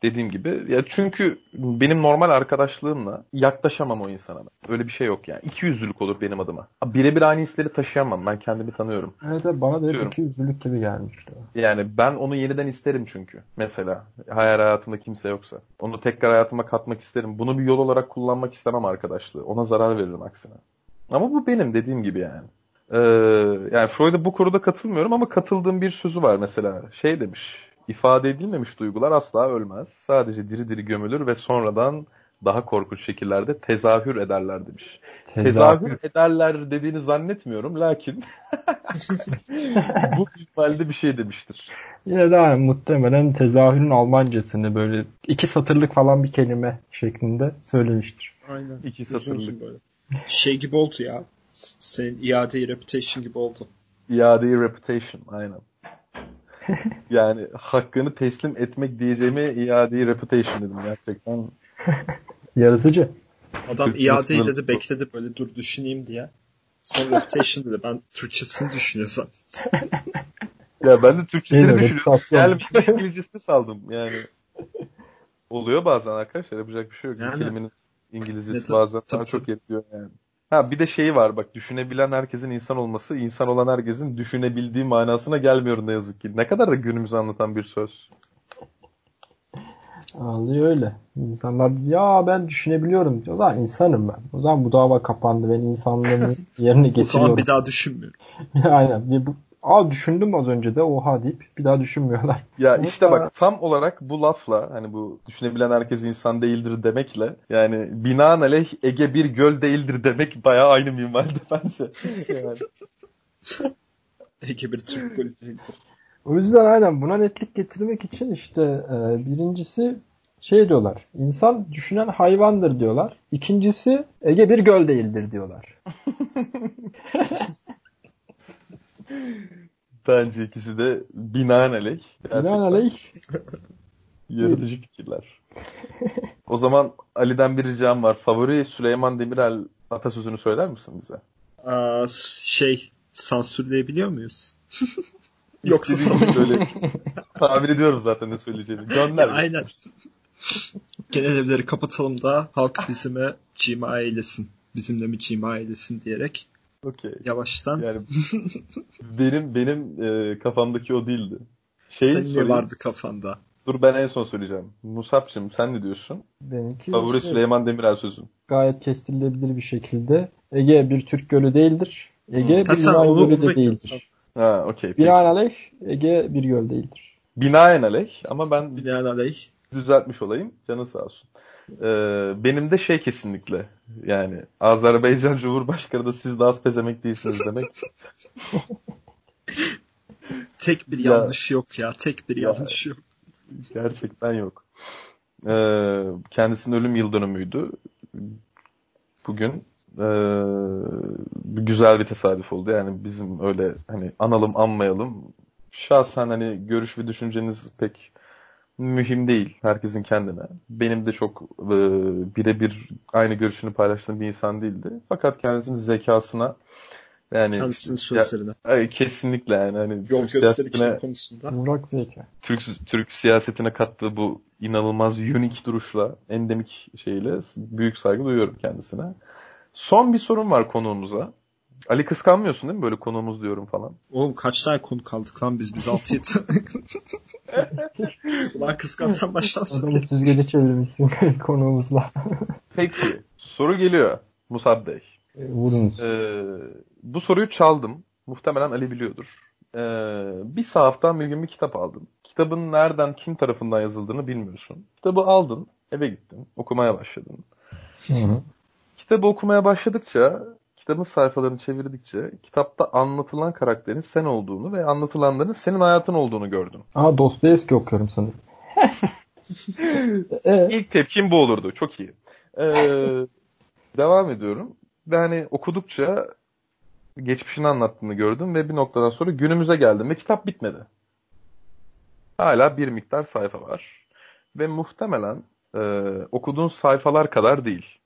Dediğim gibi. Ya çünkü benim normal arkadaşlığımla yaklaşamam o insana. ben. Öyle bir şey yok yani. İki yüzlülük olur benim adıma. Birebir aynı hisleri taşıyamam. Ben kendimi tanıyorum. Evet, evet, bana da hep iki yüzlülük gibi gelmişti. Yani ben onu yeniden isterim çünkü. Mesela hayal hayatımda kimse yoksa. Onu tekrar hayatıma katmak isterim. Bunu bir yol olarak kullanmak istemem arkadaşlığı. Ona zarar veririm aksine. Ama bu benim dediğim gibi yani. Ee, yani Freud'a bu konuda katılmıyorum ama katıldığım bir sözü var mesela. Şey demiş. İfade edilmemiş duygular asla ölmez. Sadece diri diri gömülür ve sonradan daha korkunç şekillerde tezahür ederler demiş. Tezahür ederler dediğini zannetmiyorum. Lakin bu ihtimalle bir şey demiştir. Yine de yani muhtemelen tezahürün Almancasını böyle iki satırlık falan bir kelime şeklinde söylemiştir. Aynen. İki satırlık. böyle. Şey gibi oldu ya. Senin iade reputation gibi oldu. İade reputation aynen. yani hakkını teslim etmek diyeceğime iade reputation dedim gerçekten. Yaratıcı. Adam iadeyi dedi bekledi böyle dur düşüneyim diye. Sonra reputation dedi. Ben Türkçesini düşünüyor zannettim. Ya ben de Türkçesini mi? düşünüyorum. Gelmedi İngilizcesini saldım yani. Oluyor bazen arkadaşlar yapacak bir şey yok. Yani. kelimenin İngilizcesi tabii, bazen daha tabii, çok yetiyor yani. Ha bir de şeyi var bak düşünebilen herkesin insan olması insan olan herkesin düşünebildiği manasına gelmiyor ne yazık ki. Ne kadar da günümüzü anlatan bir söz. Ağlıyor öyle. İnsanlar ya ben düşünebiliyorum. O zaman insanım ben. O zaman bu dava kapandı. Ben insanlığımı yerine O zaman getiriyorum. bir daha düşünmüyorum. Aynen. Bir bu, Aa düşündüm az önce de oha deyip bir daha düşünmüyorlar. Ya Ama- işte bak tam olarak bu lafla hani bu düşünebilen herkes insan değildir demekle yani binaenaleyh Ege bir göl değildir demek bayağı aynı minvalde bence. Yani. Ege bir Türk golü değildir. O yüzden aynen buna netlik getirmek için işte e, birincisi şey diyorlar. İnsan düşünen hayvandır diyorlar. İkincisi Ege bir göl değildir diyorlar. Bence ikisi de binaenaleyh. Binaenaleyh Yaratıcı fikirler. o zaman Ali'den bir ricam var. Favori Süleyman Demirel atasözünü söyler misin bize? Aa, şey sansürleyebiliyor muyuz? Yoksa gibi söyle. Tabir ediyorum zaten ne söyleyeceğimi. Gönder. Aynen. Genel evleri kapatalım da halk bizime cima eylesin. Bizimle mi cima eylesin diyerek Okey. yavaştan Yani benim benim e, kafamdaki o değildi. Şeyi senin ne sorayım. vardı kafanda? Dur ben en son söyleyeceğim. Musab'cığım sen ne diyorsun? benimki Favori işte Süleyman Demirel sözün. gayet kestirilebilir bir şekilde Ege bir Türk gölü değildir. Ege Ha, bir Yunan gölü de değildir. Ha okey. peki. Binaenaleyh Ege bir göl değildir. Binaenaleyh ama ben Binaenaleyh. düzeltmiş olayım. Canı sağ olsun. Ee, benim de şey kesinlikle yani Azerbaycan Cumhurbaşkanı da siz de az pezemek değilsiniz demek. Tek bir Ya. yanlış yok ya. Tek bir Ya. yanlış yok. Gerçekten yok. Ee, kendisinin ölüm yıl dönümüydü. Bugün ee, güzel bir tesadüf oldu. Yani bizim öyle hani analım anmayalım. Şahsen hani görüş ve düşünceniz pek mühim değil herkesin kendine. Benim de çok ee, birebir aynı görüşünü paylaştığım bir insan değildi. Fakat kendisinin zekasına yani Kendisinin sözlerine. Ay, kesinlikle yani hani Yol Türk siyasetine konusunda. Murak zeka. Türk Türk siyasetine kattığı bu inanılmaz unik duruşla, endemik şeyle büyük saygı duyuyorum kendisine. Son bir sorun var konuğumuza. Ali kıskanmıyorsun değil mi böyle konuğumuz diyorum falan. Oğlum kaç tane konu kaldık lan biz? Biz 6-7 Ulan kıskansan baştan Adamı söyle. süzgece çevirmişsin konuğumuzla. Peki soru geliyor Musab Bey. E, Vurunuz. Ee, bu soruyu çaldım. Muhtemelen Ali biliyordur. Ee, bir sahaftan bir gün bir kitap aldın. Kitabın nereden, kim tarafından yazıldığını bilmiyorsun. Kitabı aldın, eve gittin, okumaya başladın. Hı hı. Kitabı okumaya başladıkça, kitabın sayfalarını çevirdikçe, kitapta anlatılan karakterin sen olduğunu ve anlatılanların senin hayatın olduğunu gördün. Aa Dostoyevski okuyorum sanırım. İlk tepkim bu olurdu. Çok iyi. Ee, devam ediyorum. Ve hani okudukça geçmişini anlattığını gördüm ve bir noktadan sonra günümüze geldim ve kitap bitmedi. Hala bir miktar sayfa var. Ve muhtemelen e, okuduğun sayfalar kadar değil.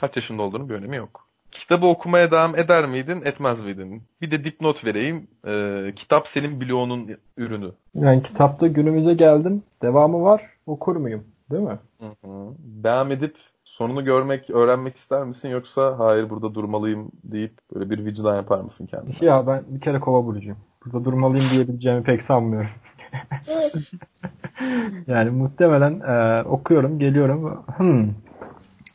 Kaç yaşında olduğunu bir önemi yok. Kitabı okumaya devam eder miydin, etmez miydin? Bir de dipnot vereyim. E, kitap senin bloğunun ürünü. yani kitapta günümüze geldim. Devamı var. Okur muyum? Değil mi? Hı hı. Devam edip sonunu görmek, öğrenmek ister misin yoksa hayır burada durmalıyım deyip böyle bir vicdan yapar mısın kendine? Ya ben bir kere kova burcuyum. Burada durmalıyım diyebileceğimi pek sanmıyorum. yani muhtemelen e, okuyorum, geliyorum. Hmm.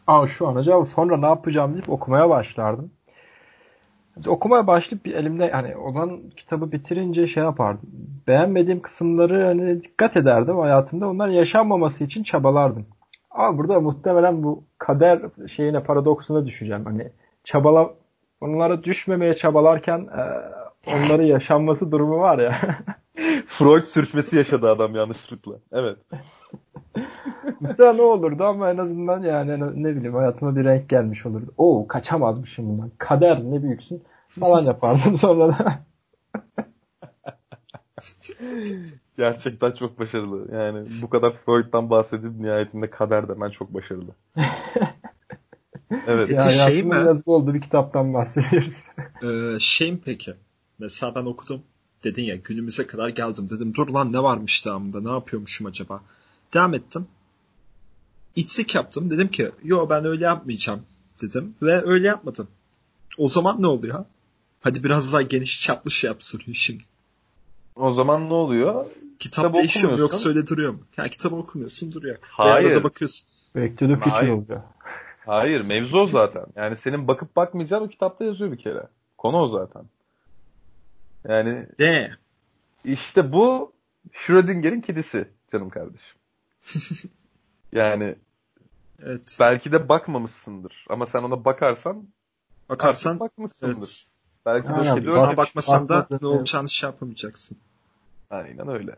Aa şu an acaba sonra ne yapacağım deyip okumaya başlardım. Okumaya başlayıp bir elimde hani olan kitabı bitirince şey yapardım. Beğenmediğim kısımları hani dikkat ederdim hayatımda. Onlar yaşanmaması için çabalardım. Ama burada muhtemelen bu kader şeyine paradoksuna düşeceğim. Hani çabala onlara düşmemeye çabalarken e, onları yaşanması durumu var ya. Freud sürçmesi yaşadı adam yanlışlıkla. Evet. Muhtemelen ne olurdu ama en azından yani ne bileyim hayatıma bir renk gelmiş olurdu. Oo kaçamazmışım bundan. Kader ne büyüksün falan yapardım sonra da. Gerçekten çok başarılı. Yani bu kadar Freud'dan bahsedip nihayetinde kader demen çok başarılı. evet. Peki şey mi? Yazılı oldu bir kitaptan bahsediyoruz. Ee, şey mi peki? Mesela ben okudum. Dedin ya günümüze kadar geldim. Dedim dur lan ne varmış devamında ne yapıyormuşum acaba? Devam ettim. İçsik yaptım. Dedim ki yo ben öyle yapmayacağım dedim. Ve öyle yapmadım. O zaman ne oluyor? Hadi biraz daha geniş çaplı şey yap soruyor şimdi. O zaman ne oluyor? Kitap, kitap değişiyor mu yoksa öyle duruyor mu? Yani kitabı okumuyorsun duruyor. Hayır. Arada bakıyorsun. Back to the future oluyor. Hayır mevzu o zaten. Yani senin bakıp bakmayacağın o kitapta yazıyor bir kere. Konu o zaten. Yani de. İşte bu Schrödinger'in kedisi canım kardeşim. yani evet. belki de bakmamışsındır ama sen ona bakarsan bakarsan bakmışsındır. Evet. Belki de kedi Sana bakmasan da ne olacağını şey yapamayacaksın. Aynen öyle.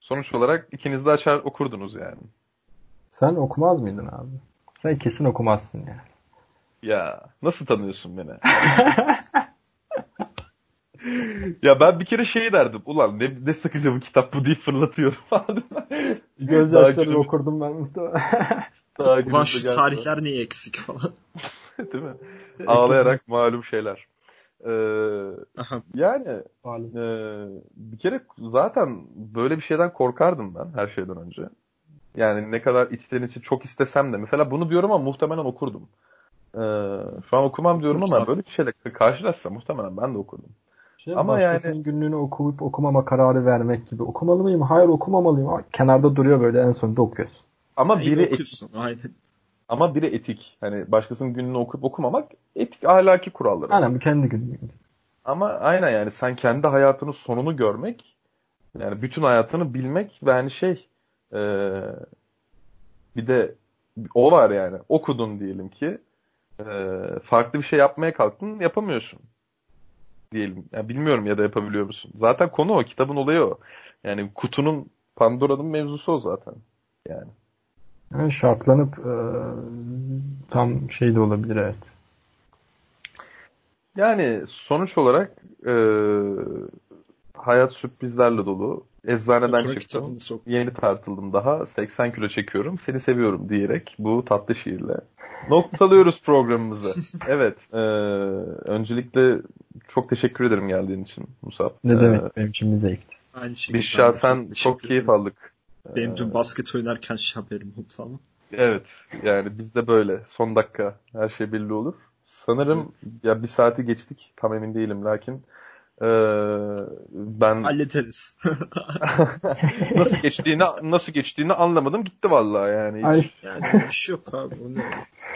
Sonuç olarak ikiniz de açar okurdunuz yani. Sen okumaz mıydın abi? Sen kesin okumazsın yani. Ya nasıl tanıyorsun beni? ya ben bir kere şey derdim. Ulan ne, ne sıkıcı bu kitap bu deyip fırlatıyorum falan. Gözyaşlarıyla okurdum ben muhtemelen. Ulan şu tarihler niye eksik falan. Değil mi? Ağlayarak malum şeyler. Ee, yani e, bir kere zaten böyle bir şeyden korkardım ben her şeyden önce. Yani ne kadar içten içe çok istesem de. Mesela bunu diyorum ama muhtemelen okurdum. Ee, şu an okumam diyorum ama böyle bir şeyle karşılaşsam muhtemelen ben de okurdum. Şey, Ama yani günlüğünü okuyup okumama kararı vermek gibi. Okumalı mıyım? Hayır okumamalıyım. Kenarda duruyor böyle en sonunda okuyorsun. Ama biri etik. Aynen. Ama biri etik. Hani başkasının günlüğünü okuyup okumamak etik ahlaki kuralları. Aynen bu kendi günlüğü. Ama aynen yani sen kendi hayatının sonunu görmek yani bütün hayatını bilmek ve hani şey ee, bir de o var yani okudun diyelim ki e, farklı bir şey yapmaya kalktın yapamıyorsun diyelim. Yani bilmiyorum ya da yapabiliyor musun? Zaten konu o. Kitabın olayı o. Yani kutunun Pandora'nın mevzusu o zaten. Yani. Yani şartlanıp e, tam şey de olabilir evet. Yani sonuç olarak e, hayat sürprizlerle dolu. Eczaneden Sonra çıktım. Yeni tartıldım daha. 80 kilo çekiyorum. Seni seviyorum diyerek bu tatlı şiirle. Noktalıyoruz programımızı. evet. E, öncelikle çok teşekkür ederim geldiğin için Musab. Ne ee, demek benim için bir zevkti. Aynı şekilde. Biz şahsen çok, çok keyif aldık. Benim dün basket oynarken haberim oldu ama. Evet. Yani bizde böyle. Son dakika her şey belli olur. Sanırım evet. ya bir saati geçtik. Tam emin değilim lakin ee, ben hallederiz. nasıl geçtiğini nasıl geçtiğini anlamadım gitti vallahi yani. Hiç. Yani bir şey yok abi. Onu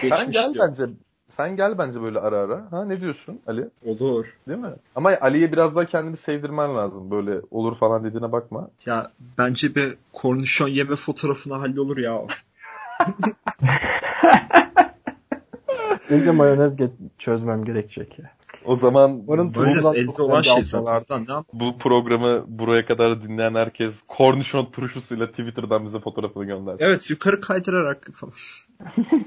Sen gel diyor. bence sen gel bence böyle ara ara. Ha ne diyorsun Ali? Olur. Değil mi? Ama Ali'ye biraz daha kendini sevdirmen lazım. Böyle olur falan dediğine bakma. Ya bence bir kornişon yeme fotoğrafına hallolur ya. Bence mayonez çözmem gerekecek ya. O zaman Mayonez elde olan şey zaten. Bu programı buraya kadar dinleyen herkes kornişon turşusuyla Twitter'dan bize fotoğrafını gönder. Evet yukarı kaydırarak falan.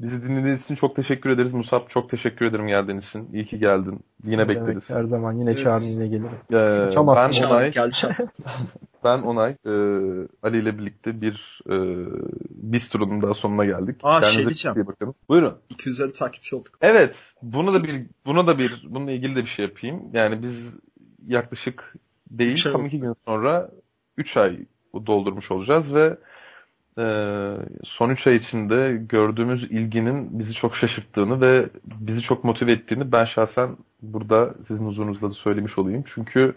Bizi dinlediğiniz için çok teşekkür ederiz. Musab çok teşekkür ederim geldiğin için. İyi ki geldin. Yine ne bekleriz. Demek, her zaman yine evet. çağırın yine gelirim. Ee, ben Onay. ben Onay. E, Ali ile birlikte bir e, biz turunun daha sonuna geldik. Aa Kendinize şey diyeceğim. Iyi bakın. Buyurun. 250 takipçi olduk. Evet. Bunu da bir buna da bir bununla ilgili de bir şey yapayım. Yani biz yaklaşık değil tam iki gün sonra 3 ay doldurmuş olacağız ve son 3 ay içinde gördüğümüz ilginin bizi çok şaşırttığını ve bizi çok motive ettiğini ben şahsen burada sizin huzurunuzda da söylemiş olayım. Çünkü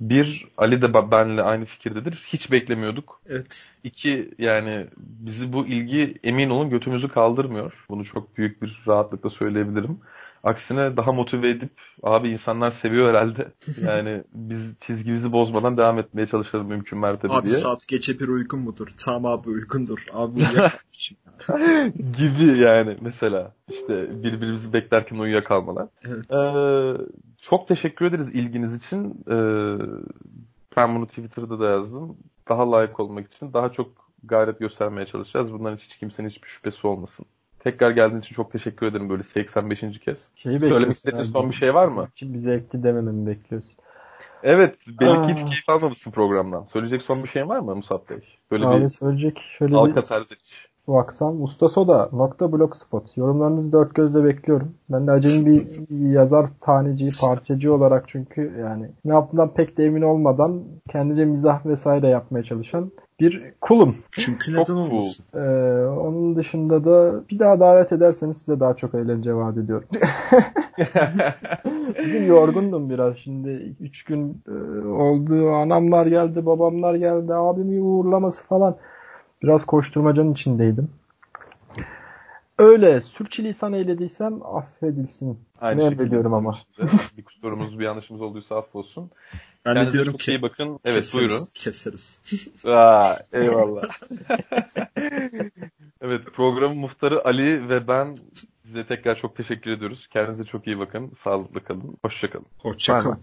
bir, Ali de benle aynı fikirdedir. Hiç beklemiyorduk. Evet. İki, yani bizi bu ilgi emin olun götümüzü kaldırmıyor. Bunu çok büyük bir rahatlıkla söyleyebilirim. Aksine daha motive edip abi insanlar seviyor herhalde. Yani biz çizgimizi bozmadan devam etmeye çalışalım mümkün mertebe abi, diye. Abi saat gece bir uygun mudur? Tamam abi uygundur. Abi Gibi yani mesela işte birbirimizi beklerken uyuyakalmalar. Evet. Ee, çok teşekkür ederiz ilginiz için. Ee, ben bunu Twitter'da da yazdım. Daha layık olmak için daha çok gayret göstermeye çalışacağız. Bunların hiç kimsenin hiçbir şüphesi olmasın. Tekrar geldiğin için çok teşekkür ederim böyle 85. kez. Şeyi Söylemek istediğin son bir şey var mı? Kim bize ekti demememi bekliyorsun. Evet, belli ki hiç keyif almamışsın programdan. Söyleyecek son bir şeyin var mı Musab Bey? Böyle Abi bir söyleyecek şöyle halka bir serzeniş. Baksam. Usta Soda nokta blogspot. Yorumlarınızı dört gözle bekliyorum. Ben de acemi bir yazar taneci, parçacı olarak çünkü yani ne yaptığından pek de emin olmadan kendince mizah vesaire yapmaya çalışan bir kulum. Çünkü neden Çok olmasın? Ee, onun dışında da bir daha davet ederseniz size daha çok eğlence vaat ediyorum. Bugün yorgundum biraz şimdi. Üç gün e, oldu. Anamlar geldi, babamlar geldi, abimi uğurlaması falan. Biraz koşturmacanın içindeydim. Öyle sürçülisan eylediysem affedilsin. Aynı ne şekilde emrediyorum ama. bir kusurumuz, bir yanlışımız olduysa affolsun. Ben Kendinize de diyorum çok ki iyi bakın. Evet keseriz, buyurun. Keseriz. Aa, eyvallah. evet programın muhtarı Ali ve ben size tekrar çok teşekkür ediyoruz. Kendinize çok iyi bakın. Sağlıklı kalın. Hoşçakalın. Hoşçakalın.